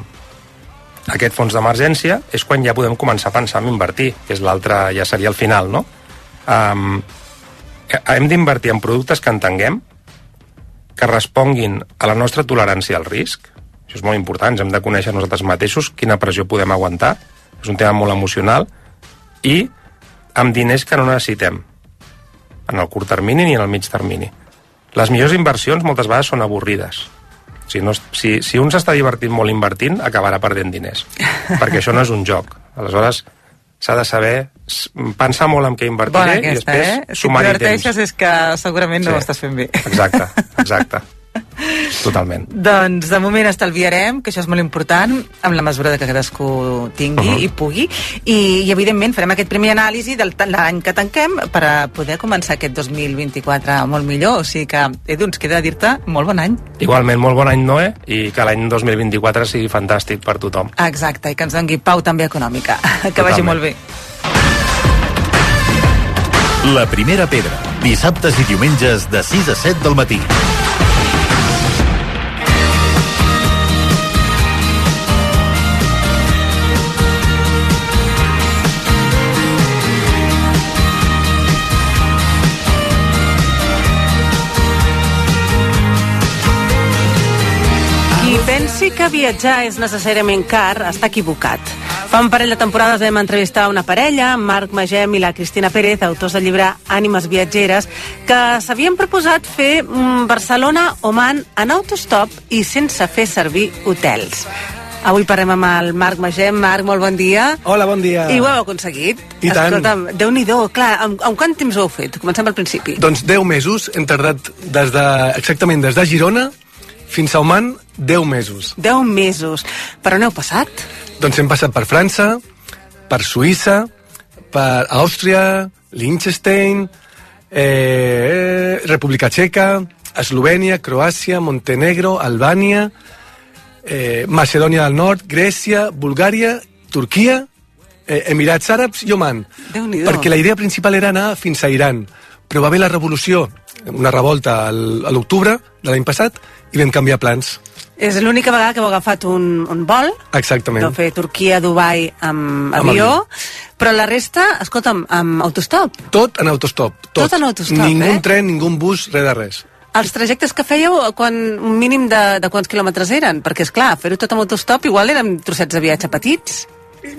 aquest fons d'emergència, és quan ja podem començar a pensar en invertir, que és l'altre, ja seria el final, no? Um, hem d'invertir en productes que entenguem, que responguin a la nostra tolerància al risc, això és molt important, ens hem de conèixer nosaltres mateixos quina pressió podem aguantar, és un tema molt emocional, i amb diners que no necessitem, en el curt termini ni en el mig termini. Les millors inversions moltes vegades són avorrides. Si, no, si, si un s'està divertint molt invertint, acabarà perdent diners, <laughs> perquè això no és un joc. Aleshores, s'ha de saber pensar molt en què invertiré Bona i aquesta, després eh? Si sumar-hi temps. t'inverteixes és que segurament no Sí. ho estàs fent bé. Exacte, exacte. <laughs> Totalment. Doncs de moment estalviarem, que això és molt important, amb la mesura de que cadascú tingui Mhm. i pugui, i, i evidentment farem aquest primer anàlisi del de l'any que tanquem per a poder començar aquest 2024 molt millor, o sigui que, Edu, ens queda dir-te molt bon any. Igualment, molt bon any, Noé, i que l'any 2024 sigui fantàstic per tothom. Exacte, i que ens doni pau també econòmica. <laughs> Que vagi Totalment. molt bé. La primera pedra, dissabtes i diumenges de 6 a 7 del matí. Pensi que viatjar és necessàriament car està equivocat. Fa un parell de temporades vam entrevistar una parella, Marc Magem i la Cristina Pérez, autors del llibre Ànimes viatgeres, que s'havien proposat fer mm, Barcelona-Oman en autostop i sense fer servir hotels. Avui parlem amb el Marc Magem. Marc, molt bon dia. Hola, bon dia. I ho heu aconseguit? I tant. Escolta'm, Déu-n'hi-do, clar, amb, amb quant temps ho heu fet? Comencem pel principi. Doncs 10 mesos, hem tardat des de, exactament des de Girona fins a Oman, 10 mesos. 10 mesos. Per on heu passat? Doncs hem passat per França, per Suïssa, per Àustria, Liechtenstein, eh, República Txeca, Eslovènia, Croàcia, Montenegro, Albània, eh, Macedònia del Nord, Grècia, Bulgària, Turquia, eh, Emirats Àrabs i Oman. Perquè la idea principal era anar fins a Iran, però va haver la revolució, una revolta a l'octubre de l'any passat, i vam canviar plans. És l'única vegada que heu agafat un, un vol, Exactament. Deu fer Turquia, Dubai amb Amb avió, avió. però la resta, escolta'm, amb autostop. Tot en autostop. Tot, Tot en autostop, Ningú eh? tren, ningú bus, res de res. Els trajectes que fèieu, quan, un mínim de, de quants quilòmetres eren? Perquè, és clar, fer-ho tot amb autostop igual eren trossets de viatge petits.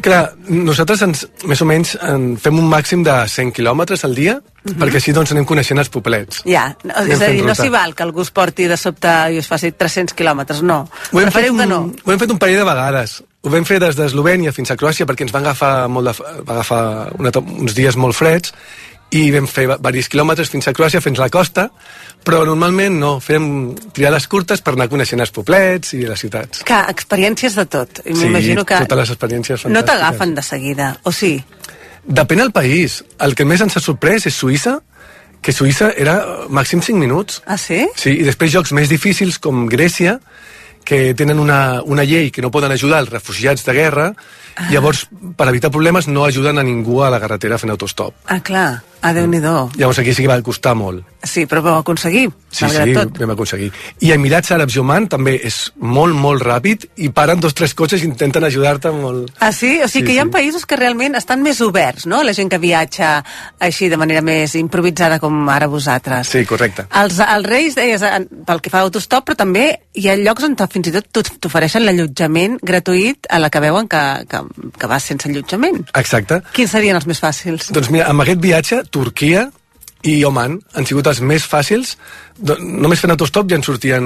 Clar, nosaltres ens, més o menys en fem un màxim de 100 quilòmetres al dia, Mhm. perquè així doncs anem coneixent els poblets. Ja, no, és a dir, no ruta. s'hi val que algú es porti de sobte i es faci 300 quilòmetres, no. Ho hem, fet un, no. ho hem fet un parell de vegades. Ho vam fer des d'Eslovènia fins a Croàcia perquè ens van agafar, molt de, va agafar una, uns dies molt freds i vam fer diversos quilòmetres fins a Croàcia, fins a la costa, però normalment no, fem triades curtes per anar coneixent els poblets i les ciutats. Que experiències de tot. I Sí, m'imagino que totes les experiències no fantàstiques. t'agafen de seguida, o sí? Depèn del país. El que més ens ha sorprès és Suïssa, que Suïssa era màxim 5 minuts. Ah, sí? Sí, i després jocs més difícils com Grècia, que tenen una, una llei que no poden ajudar els refugiats de guerra, ah. llavors, per evitar problemes, no ajuden a ningú a la carretera fent autostop. Ah, clar. Ah, Déu-n'hi-do. Llavors aquí sí que va costar molt. Sí, però vau aconseguir, Sí, sí, tot. vam aconseguir. I Emirats Àrabs i Oman també és molt, molt ràpid i paren dos tres cotxes i intenten ajudar-te molt... Ah, sí? O sigui Sí, que hi ha sí. països que realment estan més oberts, no? La gent que viatja així de manera més improvisada com ara vosaltres. Sí, correcte. Els, els Reis, deies, en- pel que fa a autostop, però també hi ha llocs on fins i tot t'of- t'ofereixen l'allotjament gratuït a la que veuen que, que, que vas sense allotjament. Exacte. Quins serien els més fàcils? Doncs mira, amb aquest viatge, Turquia i Oman han sigut els més fàcils. Només fent autostop ja ens sortien...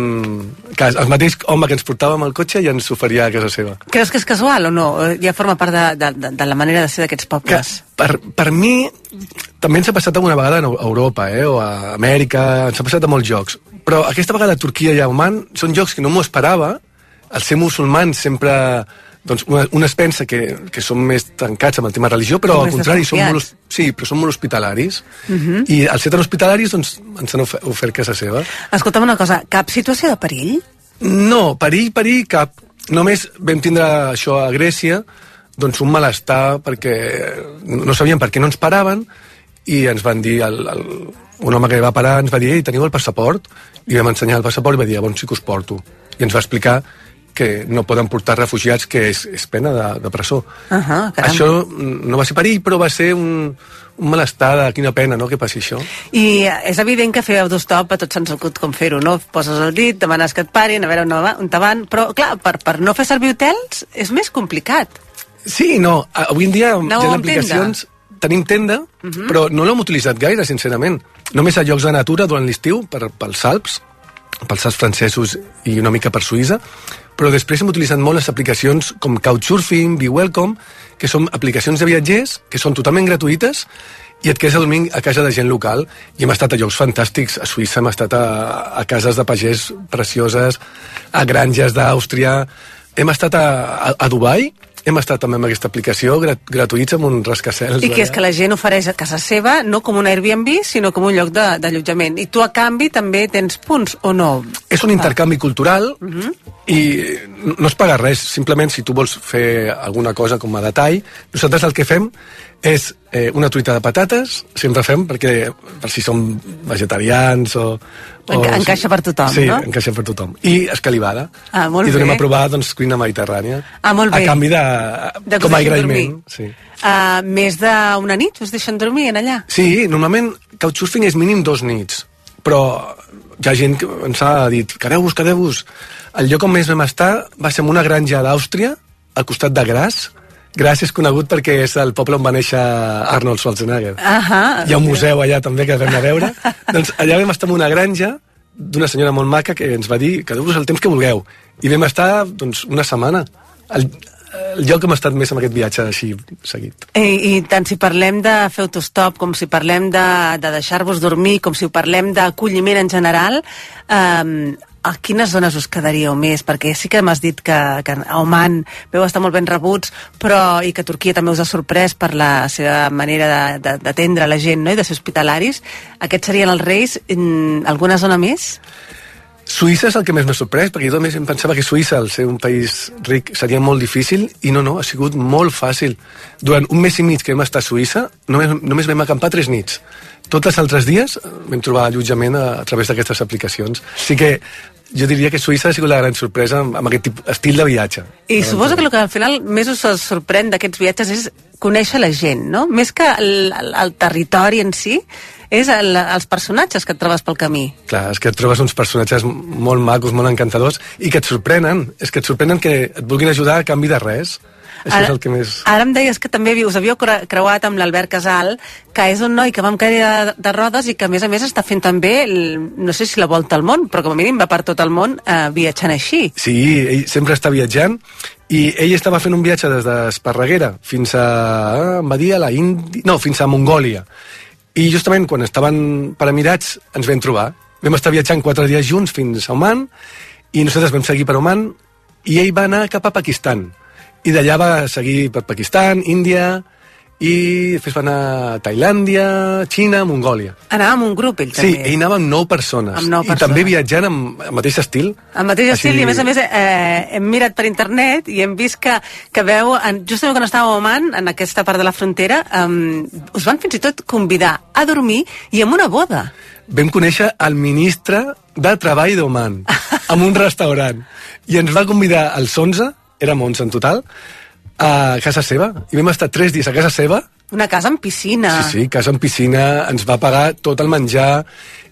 Cas, el mateix home que ens portava amb el cotxe ja ens oferia a casa seva. Creus que és casual o no? O Ja forma part de, de, de, de la manera de ser d'aquests Que, pobles. per, per mi, també ens ha passat alguna vegada a Europa, eh, o a Amèrica, ens ha passat a molts jocs. Però aquesta vegada a Turquia i a Oman són jocs que no m'ho esperava. El ser musulmans sempre doncs un, un es pensa que, que són més tancats amb el tema religió, però Són al contrari, són molt, sí, però són molt hospitalaris. Mhm. I al ser tan hospitalaris, doncs, ens han ofer- ofert casa seva. Escolta'm una cosa, cap situació de perill? No, perill, perill, cap. Només vam tindre això a Grècia, doncs un malestar perquè no sabíem per què no ens paraven i ens van dir, el, el, un home que va parar ens va dir, ei, teniu el passaport? I vam ensenyar el passaport i va dir, "A on sí que us porto? I ens va explicar que no poden portar refugiats, que és, és pena de, de presó. Uh -huh. Això no va ser perill, però va ser un, un malestar de quina pena, no?, que passi això. I eh, és evident que fer autostop a tots ens acut com fer-ho, no? Poses el dit, demanes que et parin, a veure on, te van... Però, clar, per, per no fer servir hotels és més complicat. Sí no. Avui en dia Aneu hi ha aplicacions... Tenim tenda, Mhm. però no l'hem utilitzat gaire, sincerament. Només a llocs de natura durant l'estiu, pels Alps, pels Alps francesos i una mica per Suïssa, però després hem utilitzat molt les aplicacions com Couchsurfing, Be Welcome, que són aplicacions de viatgers que són totalment gratuïtes i et quedes a dormir a casa de gent local. I hem estat a llocs fantàstics. A Suïssa, hem estat a, a cases de pagès precioses a granges d'Àustria. Hem estat a, a, a Dubai hem estat també amb aquesta aplicació grat, gratuïts amb un rascacels I que és que la gent ofereix a casa seva no com un Airbnb, sinó com un lloc d'allotjament. I tu, a canvi, també tens punts, o no? és un intercanvi cultural Mhm. i no es paga res, simplement si tu vols fer alguna cosa com a detall, nosaltres el que fem és eh, una truita de patates, sempre fem, perquè per si som vegetarians o... o Enca- encaixa per tothom, sí, no? encaixa per tothom. I escalivada. Ah, molt I donem bé. a provar doncs, cuina mediterrània. Ah, molt bé. A canvi de... De com a agraïment. Sí. Uh, més d'una nit us deixen dormir en allà? Sí, normalment couchsurfing és mínim dos nits, però hi ha gent que ens ha dit quedeu-vos, quedeu-vos. El lloc on més vam estar va ser en una granja d'Àustria, al costat de Graz. Graz és conegut perquè és el poble on va néixer Arnold Schwarzenegger. Ahà. Hi ha un museu allà també que vam a veure. <laughs> doncs allà vam estar en una granja d'una senyora molt maca que ens va dir quedeu-vos el temps que vulgueu. I vam estar doncs, una setmana. El, el lloc on hem estat més amb aquest viatge així seguit. I, I tant si parlem de fer autostop, com si parlem de, de deixar-vos dormir, com si parlem d'acolliment en general, eh, a quines zones us quedaríeu més? Perquè sí que m'has dit que, que a Oman veu estar molt ben rebuts, però i que Turquia també us ha sorprès per la seva manera d'atendre la gent no? i de ser hospitalaris. Aquests serien els reis. Mm, Alguna zona més? Suïssa és el que més m'ha sorprès, perquè jo també em pensava que Suïssa, al ser un país ric, seria molt difícil, i no, no, ha sigut molt fàcil. Durant un mes i mig que vam estar a Suïssa, només, només vam acampar tres nits. Tots els altres dies eh, vam trobar allotjament a, a través d'aquestes aplicacions. Així que jo diria que Suïssa ha sigut la gran sorpresa amb, amb aquest tipus, estil de viatge. I suposo que el que al final més us sorprèn d'aquests viatges és conèixer la gent, no? Més que el, el, el territori en si, és el, els personatges que et trobes pel camí. Clar, és que et trobes uns personatges molt macos, molt encantadors, i que et sorprenen. És que et sorprenen que et vulguin ajudar a canvi de res. Això Ara- és el que més... Ara em deies que també us havíeu cre- creuat amb l'Albert Casal, que és un noi que va amb cadira de, de rodes i que a més a més està fent també, el, no sé si la volta al món, però com a mínim va per tot el món eh, viatjant així. Sí, ell sempre està viatjant i ell estava fent un viatge des d'Esparreguera fins a, ah, em va dir, a la Índia... No, fins a Mongòlia. I justament quan estaven per Emirats ens vam trobar. Vam estar viatjant quatre dies junts fins a Oman i nosaltres vam seguir per Oman i ell va anar cap a Pakistan. I d'allà va seguir per Pakistan, Índia i després va anar a Tailàndia, Xina, Mongòlia. Anava amb un grup, ell Sí, també. ell anava amb nou persones. Amb nou I també viatjant amb el mateix estil. El mateix Així- estil, i a més a més eh, hem mirat per internet i hem vist que, que veu, en, justament quan estàvem a Oman, en aquesta part de la frontera, um, us van fins i tot convidar a dormir i amb una boda. vam conèixer el ministre de Treball d'Oman en un restaurant i ens va convidar als 11, érem 11 en total, a casa seva i vam estar tres dies a casa seva Una casa amb piscina. Sí, sí, casa amb piscina, ens va pagar tot el menjar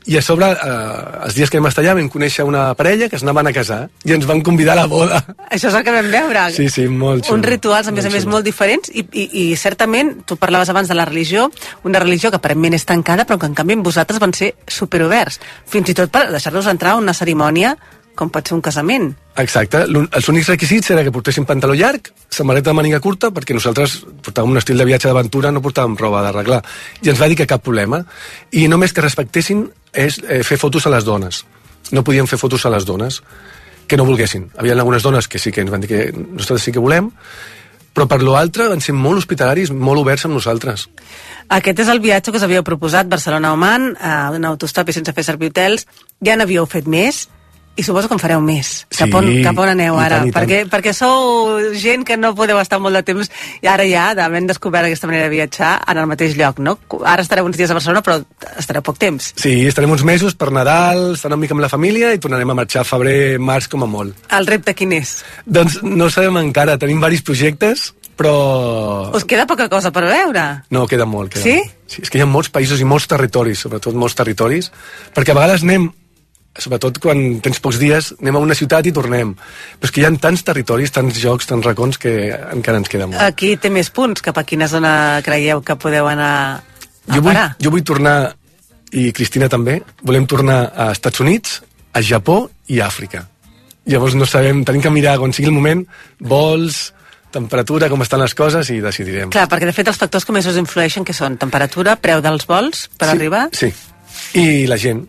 i a sobre, eh, els dies que vam estar allà vam conèixer una parella que es anaven a casar i ens van convidar a la boda. Això és el que vam veure. Sí, sí, molt xulo. Uns rituals, a més a més, molt diferents i, i, i certament, tu parlaves abans de la religió, una religió que aparentment és tancada, però que en canvi amb vosaltres van ser superoberts. Fins i tot per deixar-nos entrar a una cerimònia com pot ser un casament. Exacte. Els únics requisits era que portessin pantaló llarg, samarreta de màniga curta, perquè nosaltres portàvem un estil de viatge d'aventura, no portàvem roba d'arreglar. I ens va dir que cap problema. I només que respectessin és eh, fer fotos a les dones. No podien fer fotos a les dones que no volguessin. Hi havia algunes dones que sí que ens van dir que nosaltres sí que volem, però per lo altre van ser molt hospitalaris, molt oberts amb nosaltres. Aquest és el viatge que us havíeu proposat, Barcelona-Oman, a un autostop i sense fer servir hotels. Ja n'havíeu fet més i suposo que en fareu més. Cap on, cap on aneu ara? tant, i tant. perquè, perquè sou gent que no podeu estar molt de temps i ara ja, d'haver descobert aquesta manera de viatjar, en el mateix lloc, no? Ara estareu uns dies a Barcelona, però estareu poc temps. Sí, estarem uns mesos per Nadal, estar una mica amb la família i tornarem a marxar a febrer, març com a molt. El repte quin és? Doncs no sabem encara, tenim varis projectes, però... Us queda poca cosa per veure? No, queda molt. Queda Sí? molt. sí? És que hi ha molts països i molts territoris, sobretot molts territoris, perquè a vegades anem, sobretot quan tens pocs dies, anem a una ciutat i tornem. Però és que hi ha tants territoris, tants jocs, tants racons, que encara ens queda molt. Aquí té més punts. Cap a quina zona creieu que podeu anar a jo, vull, parar? jo vull tornar, i Cristina també, volem tornar a Estats Units, a Japó i a Àfrica. Llavors no sabem, tenim que mirar quan sigui el moment, vols, temperatura, com estan les coses i decidirem. Clar, perquè de fet els factors que més us influeixen que són temperatura, preu dels vols per sí, arribar... Sí, i la gent,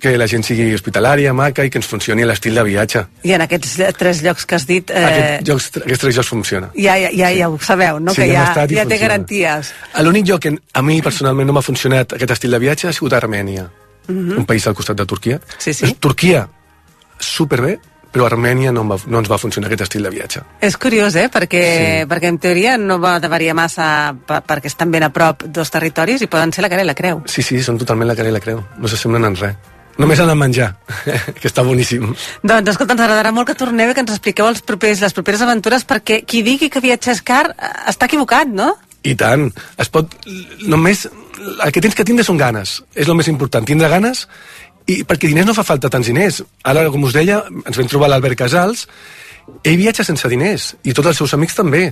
que la gent sigui hospitalària, maca i que ens funcioni l'estil de viatge. I en aquests tres llocs que has dit... Eh... Aquest jocs, aquests tres jocs funciona. ja, ja, ja, ja ho sabeu, no? Sí, que ja ja, ja té garanties. L'únic lloc que a mi personalment no m'ha funcionat aquest estil de viatge ha sigut Armènia, Mhm. un país al costat de Turquia. Sí, sí. Turquia, superbé, però Armènia no, va, no ens va funcionar aquest estil de viatge. És curiós, eh? Perquè, Sí. perquè en teoria no va de variar massa per, perquè estan ben a prop dos territoris i poden ser la cara i la creu. Sí, sí, són totalment la cara i la creu. No s'assemblen en res. Només en el menjar, <laughs> que està boníssim. Doncs, escolta, ens agradarà molt que torneu i que ens expliqueu els propers, les properes aventures perquè qui digui que viatjar és car eh, està equivocat, no? I tant. Es pot... Només... El que tens que tindre són ganes. És el més important. Tindre ganes i perquè diners no fa falta tants diners. Ara, com us deia, ens vam trobar l'Albert Casals, ell viatja sense diners, i tots els seus amics també.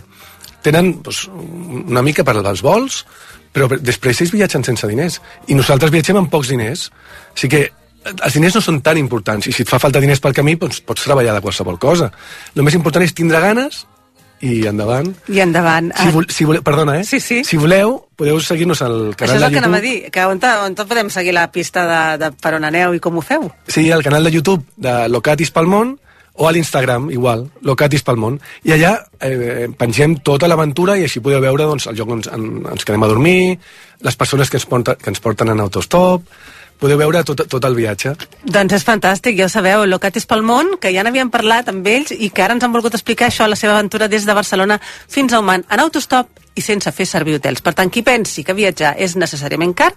Tenen doncs, una mica per als vols, però després ells viatgen sense diners. I nosaltres viatgem amb pocs diners. Sigui que els diners no són tan importants, i si et fa falta diners pel camí, doncs pots treballar de qualsevol cosa. El més important és tindre ganes i endavant. I endavant. Si, vol, si voleu, perdona, eh? Sí, sí. Si voleu, podeu seguir-nos al Això canal és el que anava a dir, que on, on tot podem seguir la pista de, de per on aneu i com ho feu. Sí, al canal de YouTube de Locatis pel món o a l'Instagram, igual, Locatis pel món. I allà eh, pengem tota l'aventura i així podeu veure doncs, el lloc on ens, en, ens quedem a dormir, les persones que ens, porta, que ens porten en autostop, podeu veure tot, tot el viatge. Doncs és fantàstic, ja ho sabeu, Locatis pel món, que ja n'havíem parlat amb ells i que ara ens han volgut explicar això, la seva aventura des de Barcelona fins a Oman, en autostop i sense fer servir hotels. Per tant, qui pensi que viatjar és necessàriament car,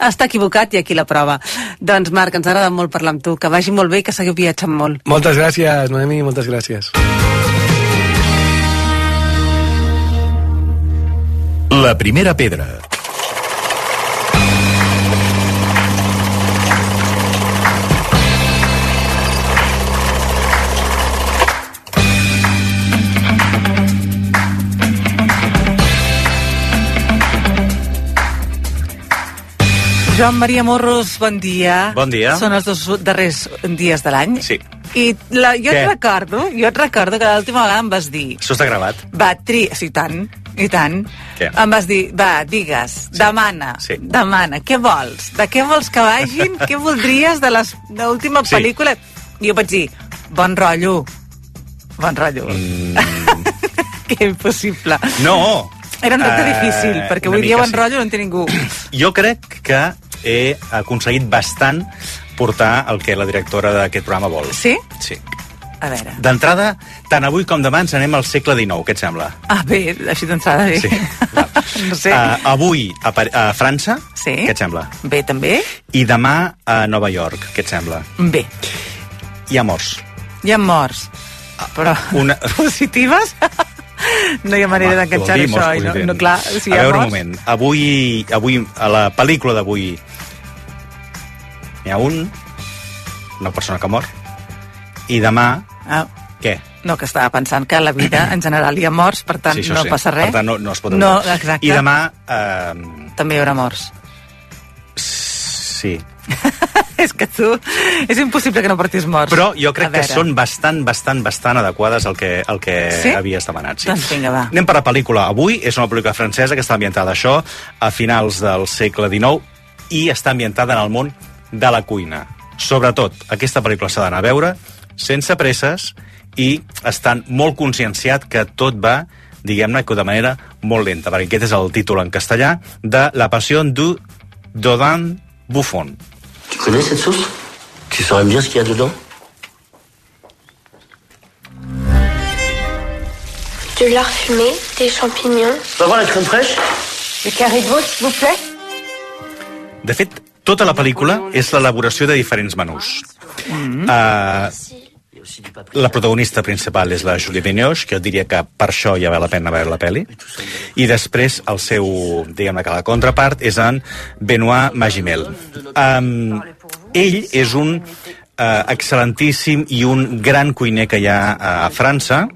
està equivocat i aquí la prova. Doncs Marc, ens agrada molt parlar amb tu, que vagi molt bé i que seguiu viatjant molt. Moltes gràcies, Noemi, moltes gràcies. La primera pedra. Joan Maria Morros, bon dia. Bon dia. Són els dos darrers dies de l'any. Sí. I la, jo Què? et recordo, jo et recordo que l'última vegada em vas dir Això està gravat. va, tri... Sí, tant, i tant. Què? Em vas dir, va, digues, sí. demana, Sí. demana, què vols? De què vols que vagin? <laughs> què voldries de l'última Sí. pel·lícula? I jo vaig dir, bon rotllo. Bon rotllo. Mm, <laughs> que impossible. no! Era un repte Eh, difícil, perquè avui dia bon sí. rotllo no en té ningú. Jo crec que he aconseguit bastant portar el que la directora d'aquest programa vol. Sí? Sí. A veure. D'entrada, tant avui com demà ens anem al segle XIX, què et sembla? Ah, bé, així d'entrada bé. Sí. no sé. Uh, avui a, Par a França, Sí. què et sembla? Bé, també? I demà a Nova York, què et sembla? Bé. Hi ha morts. Hi ha morts. Però Una... <laughs> positives? <laughs> no hi ha manera d'enganxar això. No, no, clar, si a veure, un morts... moment. Avui, avui, a la pel·lícula d'avui, n'hi ha un, una persona que mor, i demà, Ah, què? no, que estava pensant que a la vida en general hi ha morts, per tant això no sí. passa res. Per tant, no, no es pot No, exacte. I demà, eh, També hi haurà morts. sí. <laughs> és que tu... És impossible que no portis morts. Però jo A crec que són bastant, bastant, bastant adequades al que, al que Sí? havies demanat. Sí. Doncs vinga, va. Anem per la pel·lícula. Avui és una pel·lícula francesa que està ambientada això a finals del segle XIX i està ambientada en el món de la cuina. Sobretot, aquesta pel·lícula s'ha d'anar a veure sense presses i estan molt conscienciat que tot va diguem-ne que de manera molt lenta, perquè aquest és el títol en castellà de La passió du Dodin Buffon. Tu connais cette sauce Tu saurais me dire ce qu'il y a dedans De lard fumé, des champignons. Tu vas voir la crème fraîche Des carrés de veau, s'il vous plaît De fet, tota la pel·lícula és l'elaboració de diferents menús. Mm -hmm. uh, la protagonista principal és la Julie Binoche, que jo diria que per això ja val la pena veure la pel·li. I després el seu, diguem-ne que la contrapart, és en Benoit Magimel. Um, ell és un uh, excel·lentíssim i un gran cuiner que hi ha uh, a França,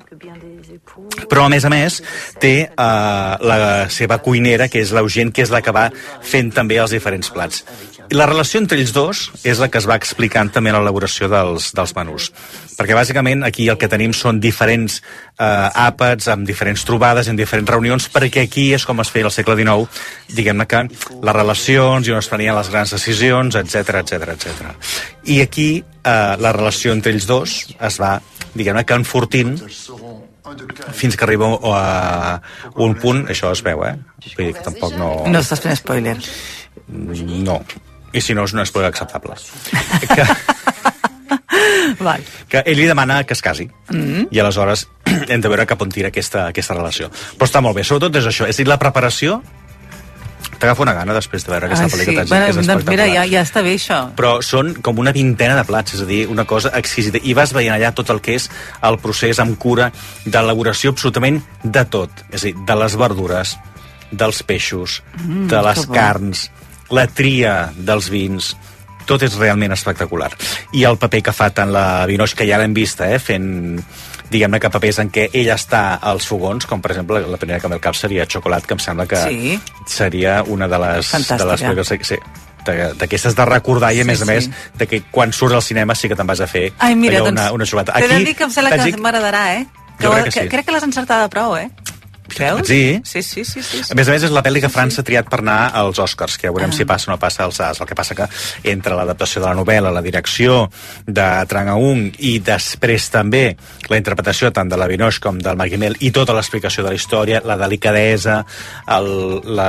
però a més a més té uh, la seva cuinera que és l'Eugent, que és la que va fent també els diferents plats I la relació entre ells dos és la que es va explicant també a l'elaboració dels, dels menús perquè bàsicament aquí el que tenim són diferents uh, àpats amb diferents trobades, en diferents reunions perquè aquí és com es feia al segle XIX diguem-ne que les relacions i on es prenien les grans decisions, etc etc etc. i aquí uh, la relació entre ells dos es va diguem-ne que enfortint fins que arriba a un punt, això es veu, eh? Vull dir que tampoc no... No estàs fent spoiler. No. I si no, és un spoiler acceptable. <laughs> que... Val. que ell li demana que es casi. Mm. I aleshores <clears throat> hem de veure cap on tira aquesta, aquesta relació. Però està molt bé, sobretot és això, és dir, la preparació t'agafa una gana després de veure aquesta Ai, pel·lícula. sí. que Bueno, doncs mira, ja, ja està bé això. Però són com una vintena de plats, és a dir, una cosa exquisita. I vas veient allà tot el que és el procés amb cura d'elaboració absolutament de tot. És a dir, de les verdures, dels peixos, Mm, de les carns, la tria dels vins, tot és realment espectacular. I el paper que fa tant la Vinoix, que ja l'hem vista, eh, fent diguem-ne que papers en què ella està als fogons, com per exemple la primera que amb el cap seria Xocolat, que em sembla que Sí. seria una de les, de Fantàstica. les pel·lícules sí, de- d'aquestes de recordar i a Sí, més a sí. més de que quan surts al cinema sí que te'n vas a fer Ai, mira, allò, doncs, una, una xocolata. t'he de dir que em sembla que m'agradarà, eh? Crec que que, sí. crec que l'has encertada prou, eh? Creus? Sí. Sí, sí, sí. sí, sí. A més a més, és la pel·li que França ha triat per anar als Oscars, que ja veurem Ah. si passa o no passa als SAS. El que passa que entre l'adaptació de la novel·la, la direcció de Trangaung i després també la interpretació tant de la Vinoix com del Maguimel i tota l'explicació de la història, la delicadesa, el, la,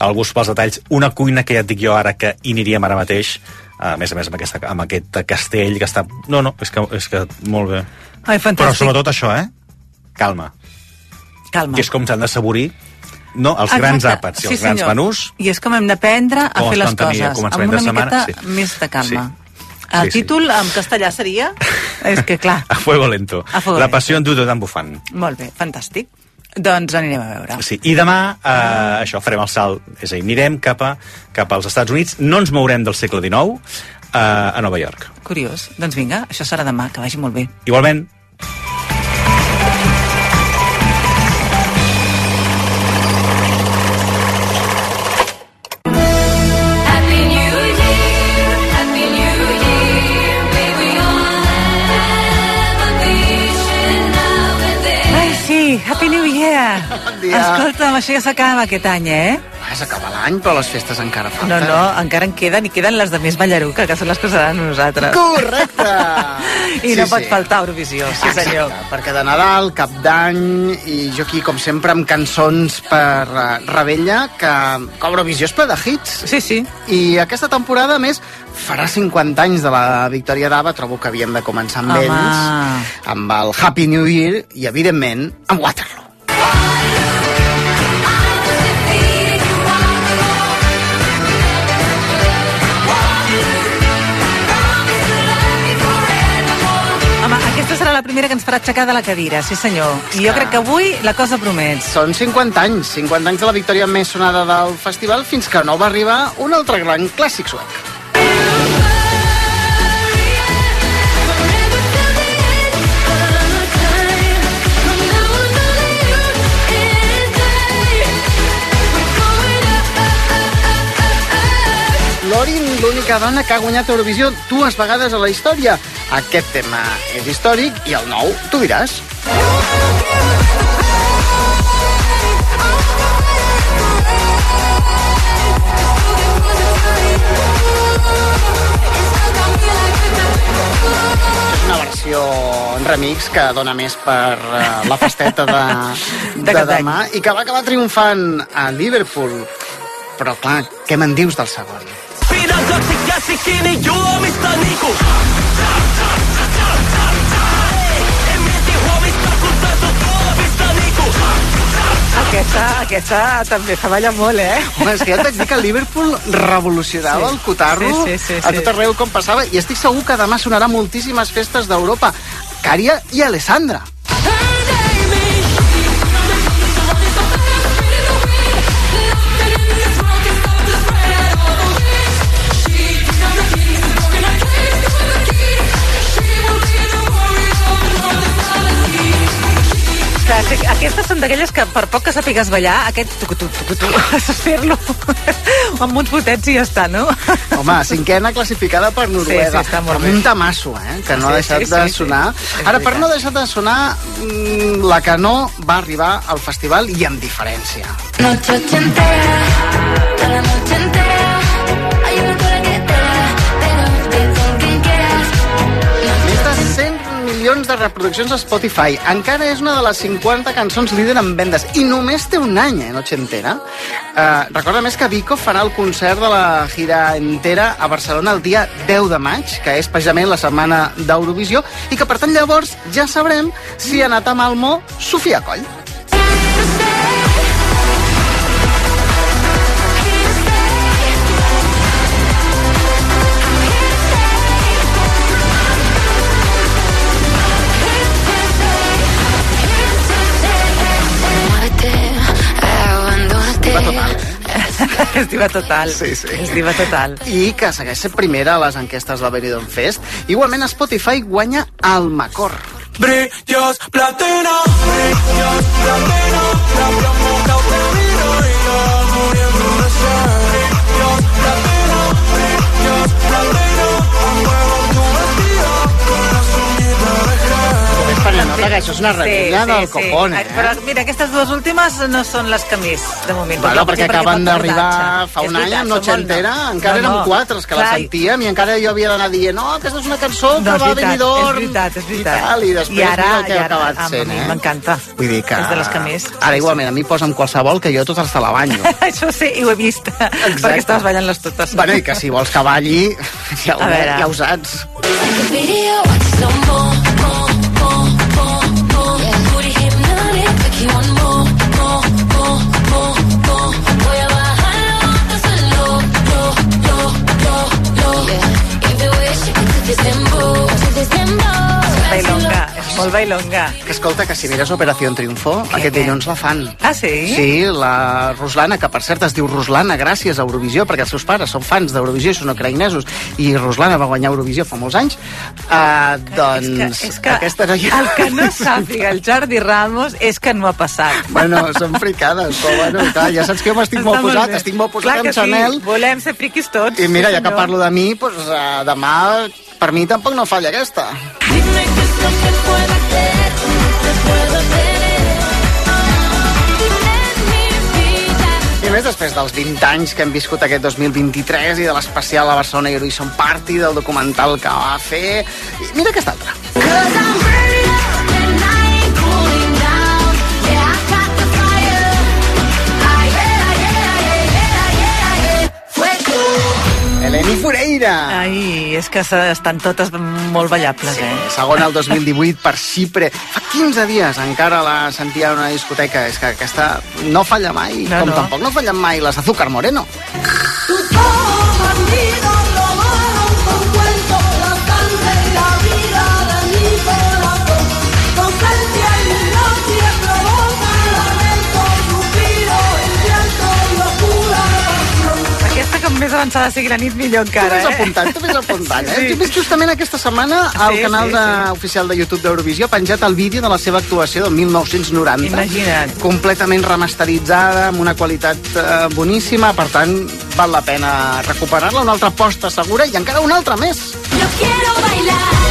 el gust pels detalls, una cuina que ja et dic jo ara que hi aniríem ara mateix, a més a més amb, aquesta, amb aquest castell que està... No, no, és que, és que molt bé. Ai, fantàstic. Però sobretot això, eh? Calma. Calma. Que és com s'han d'assaborir no, els Exacte. grans àpats i Sí, els grans senyor. menús I és com hem d'aprendre a Com fer es les coses, amb una setmana, miqueta sí. més de calma. Sí. El Sí, sí. títol en castellà seria... és que, clar, <laughs> a fuego lento. A fuego la passió en dudo d'en Bufant. molt bé, fantàstic. Doncs anirem a veure. Sí. I demà, eh, això, farem el salt, és a dir, anirem cap, a, cap als Estats Units, no ens mourem del segle XIX, eh, a Nova York. Curiós. Doncs vinga, això serà demà, que vagi molt bé. Igualment, dia. Escolta'm, això ja s'acaba aquest any, eh? Ah, s'acaba l'any, però les festes encara falten. No, no, encara en queden, i queden les de més Ballaruca, que són les que seran nosaltres. Correcte! <laughs> I no pot faltar Eurovisió, sí senyor. Exacte, perquè de Nadal, Cap d'Any, i jo aquí, com sempre, amb cançons per uh, Rebella, que, Eurovisió és ple de hits. Sí, sí. I aquesta temporada, més, farà 50 anys de la victòria d'Ava, trobo que havíem de començar amb Home. ells, amb el Happy New Year, i, evidentment, amb Waterloo. Primera que ens farà aixecar de la cadira, sí senyor. I jo crec que avui la cosa promet. Són 50 anys, 50 anys de la victòria més sonada del festival, fins que no va arribar un altre gran clàssic suec. Lorin, l'única dona que ha guanyat Eurovisió dues vegades a la història. Aquest tema és històric i el nou, tu diràs. És una versió en remix que dona més per uh, la festeta de, De de, demà i que va acabar triomfant a Liverpool. Però clar, què me'n dius del segon? Aquesta, aquesta també fa ballar molt, eh? Home, és que ja et vaig dir que el Liverpool revolucionava Sí. el cotarro Sí, sí, sí, a sí. tot arreu com passava i estic segur que demà sonarà a moltíssimes festes d'Europa. Cària i Alessandra. Clar, sí, aquestes són d'aquelles que per poc que sàpigues ballar, aquest tucutu, tucutu, <laughs> has de fer-lo <laughs> amb uns botets i ja està, no? <laughs> Home, cinquena classificada per Noruega. Sí, sí, està molt amb bé. un tamasso, eh? Que no Sí, ha deixat sí, de sí, sí. sonar. És Ara, per no deixar de sonar, mm, la que no va arribar al festival i amb diferència. Noche toda la noche entera. Milions de reproduccions a Spotify. Encara és una de les 50 cançons líder en vendes. I només té un any, eh, Noche Entera. Uh, recorda més que Vico farà el concert de la gira entera a Barcelona el dia 10 de maig, que és precisament la setmana d'Eurovisió, i que per tant llavors ja sabrem si ha anat a Malmö Sofia Coll. Diva total. Sí, sí. És diva total. I que segueix sent primera a les enquestes del Benidorm Fest. Igualment, Spotify guanya el Macor. Brillos platino, brillos platino, la plomo cautivino y La que això és una rebella del copón, eh? Però mira, aquestes dues últimes no són les que més, de moment. Bueno, perquè acaben pot d'arribar fa un any amb Noche Entera, encara No, érem no. quatre els que la Clar, sentíem i encara jo havia d'anar dient no, aquesta és una cançó que No, és va a veritat, Benidorm és veritat, és veritat. i tal, i després I ara, mira el que ha acabat a sent, eh? M'encanta. Vull dir que... És de les que més. Ara igualment, a mi posa'm qualsevol que jo totes te la banyo. <laughs> Això sí, i ho he vist, <laughs> perquè estaves ballant-les totes. bueno, i que si vols que balli, ja ho, ja ho saps. Video, mo, Bailonga, és molt bailonga. Que escolta, que si mires Operació Triunfo, aquest dilluns la fan. Ah, sí? Sí, la Ruslana, que per cert es diu Ruslana gràcies a Eurovisió, perquè els seus pares són fans d'Eurovisió i són ucraïnesos, i Ruslana va guanyar Eurovisió fa molts anys, uh, doncs És que aquesta noia... el que no sàpiga el Jordi Ramos és que no ha passat. Bueno, són fricades, però bueno, clar, ja saps que jo m'estic molt posat, bé. estic molt posat Clar amb que Chanel, Sí. Volem ser friquis tots. i mira, ja que senyor. parlo de mi, doncs, uh, demà per mi tampoc no falla aquesta. Dime qué es lo que puedo hacer, te puedo tener. En mi vida. I més després dels 20 anys que hem viscut aquest 2023 i de l'especial a Barcelona Eurovision Party, del documental que va fer... I mira aquesta altra. Eleni Fureira. Ai, és que estan totes molt ballables, eh? Segona el 2018 per Xipre. Fa 15 dies encara la sentia en una discoteca. És que aquesta no falla mai, No, com no. tampoc no fallen mai les Azúcar Moreno. Més avançada sigui la nit, millor Tu encara, vés eh? apuntant, tu vés apuntant, eh? Sí. Sí. He vist justament aquesta setmana al Sí, canal sí, de, oficial de YouTube d'Eurovisió ha penjat el vídeo de la seva actuació del 1990. Imagina't. Completament remasteritzada, amb una qualitat eh, boníssima, per tant, val la pena recuperar-la, una altra posta segura i encara una altra més. Yo quiero bailar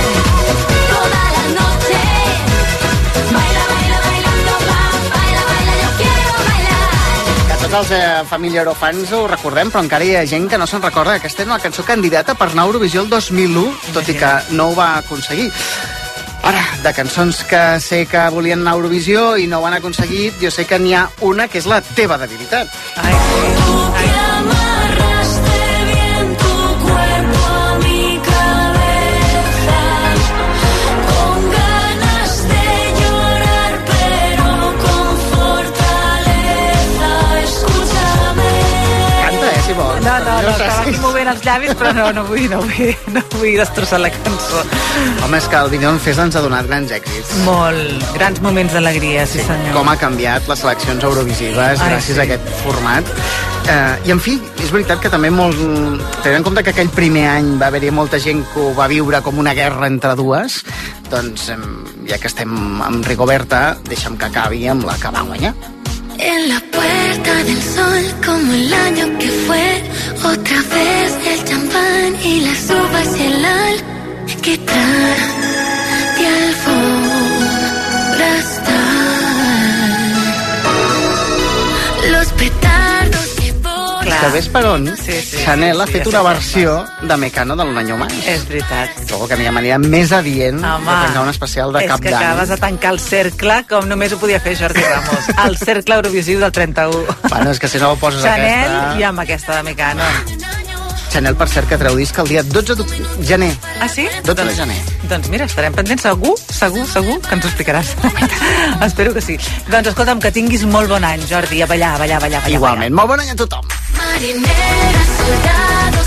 tots els eh, família Eurofans ho recordem, però encara hi ha gent que no se'n recorda que aquesta era una cançó candidata per anar a Eurovisió el 2001, tot i que no ho va aconseguir. Ara, de cançons que sé que volien anar a Eurovisió i no ho han aconseguit, jo sé que n'hi ha una que és la teva debilitat. Que amarraste No, no, estava sí. aquí movent els llavis, però no, no vull, no vull, no vull destrossar la cançó. Home, és que el Benidorm Fest ens ha donat grans èxits. Molt, grans moments d'alegria, sí, senyor. com ha canviat les seleccions eurovisives Ai, gràcies sí. a aquest format. Eh, I, en fi, és veritat que també molt... Tenint en compte que aquell primer any va haver-hi molta gent que ho va viure com una guerra entre dues, doncs, ja que estem amb Rigoberta, deixa'm que acabi amb la que va guanyar. En la puerta del sol, como el año que fue, otra vez el champán y las uvas y el alquitrán de alfombra Clar, és que ves per on Sí, sí, Chanel sí, ha sí, fet ja una versió de Mecano del Un año más. És veritat. Trobo que n'hi ha manera més adient de Home, penjar un especial de és cap que d'any. acabes de tancar el cercle com només ho podia fer Jordi Ramos. <laughs> El cercle Eurovisiu del 31. Bueno, és que si no ho poses Chanel aquesta... i amb aquesta de Mecano. Chanel, per cert, que treu disc el dia 12 de gener. Ah, sí? 12 de gener. Doncs mira, estarem pendents segur, segur, segur que ens ho explicaràs. <laughs> Espero que sí. Doncs escolta'm, que tinguis molt bon any, Jordi, a ballar, a ballar, a ballar. a ballar. Igualment, molt bon any a tothom. Marineras, soldados,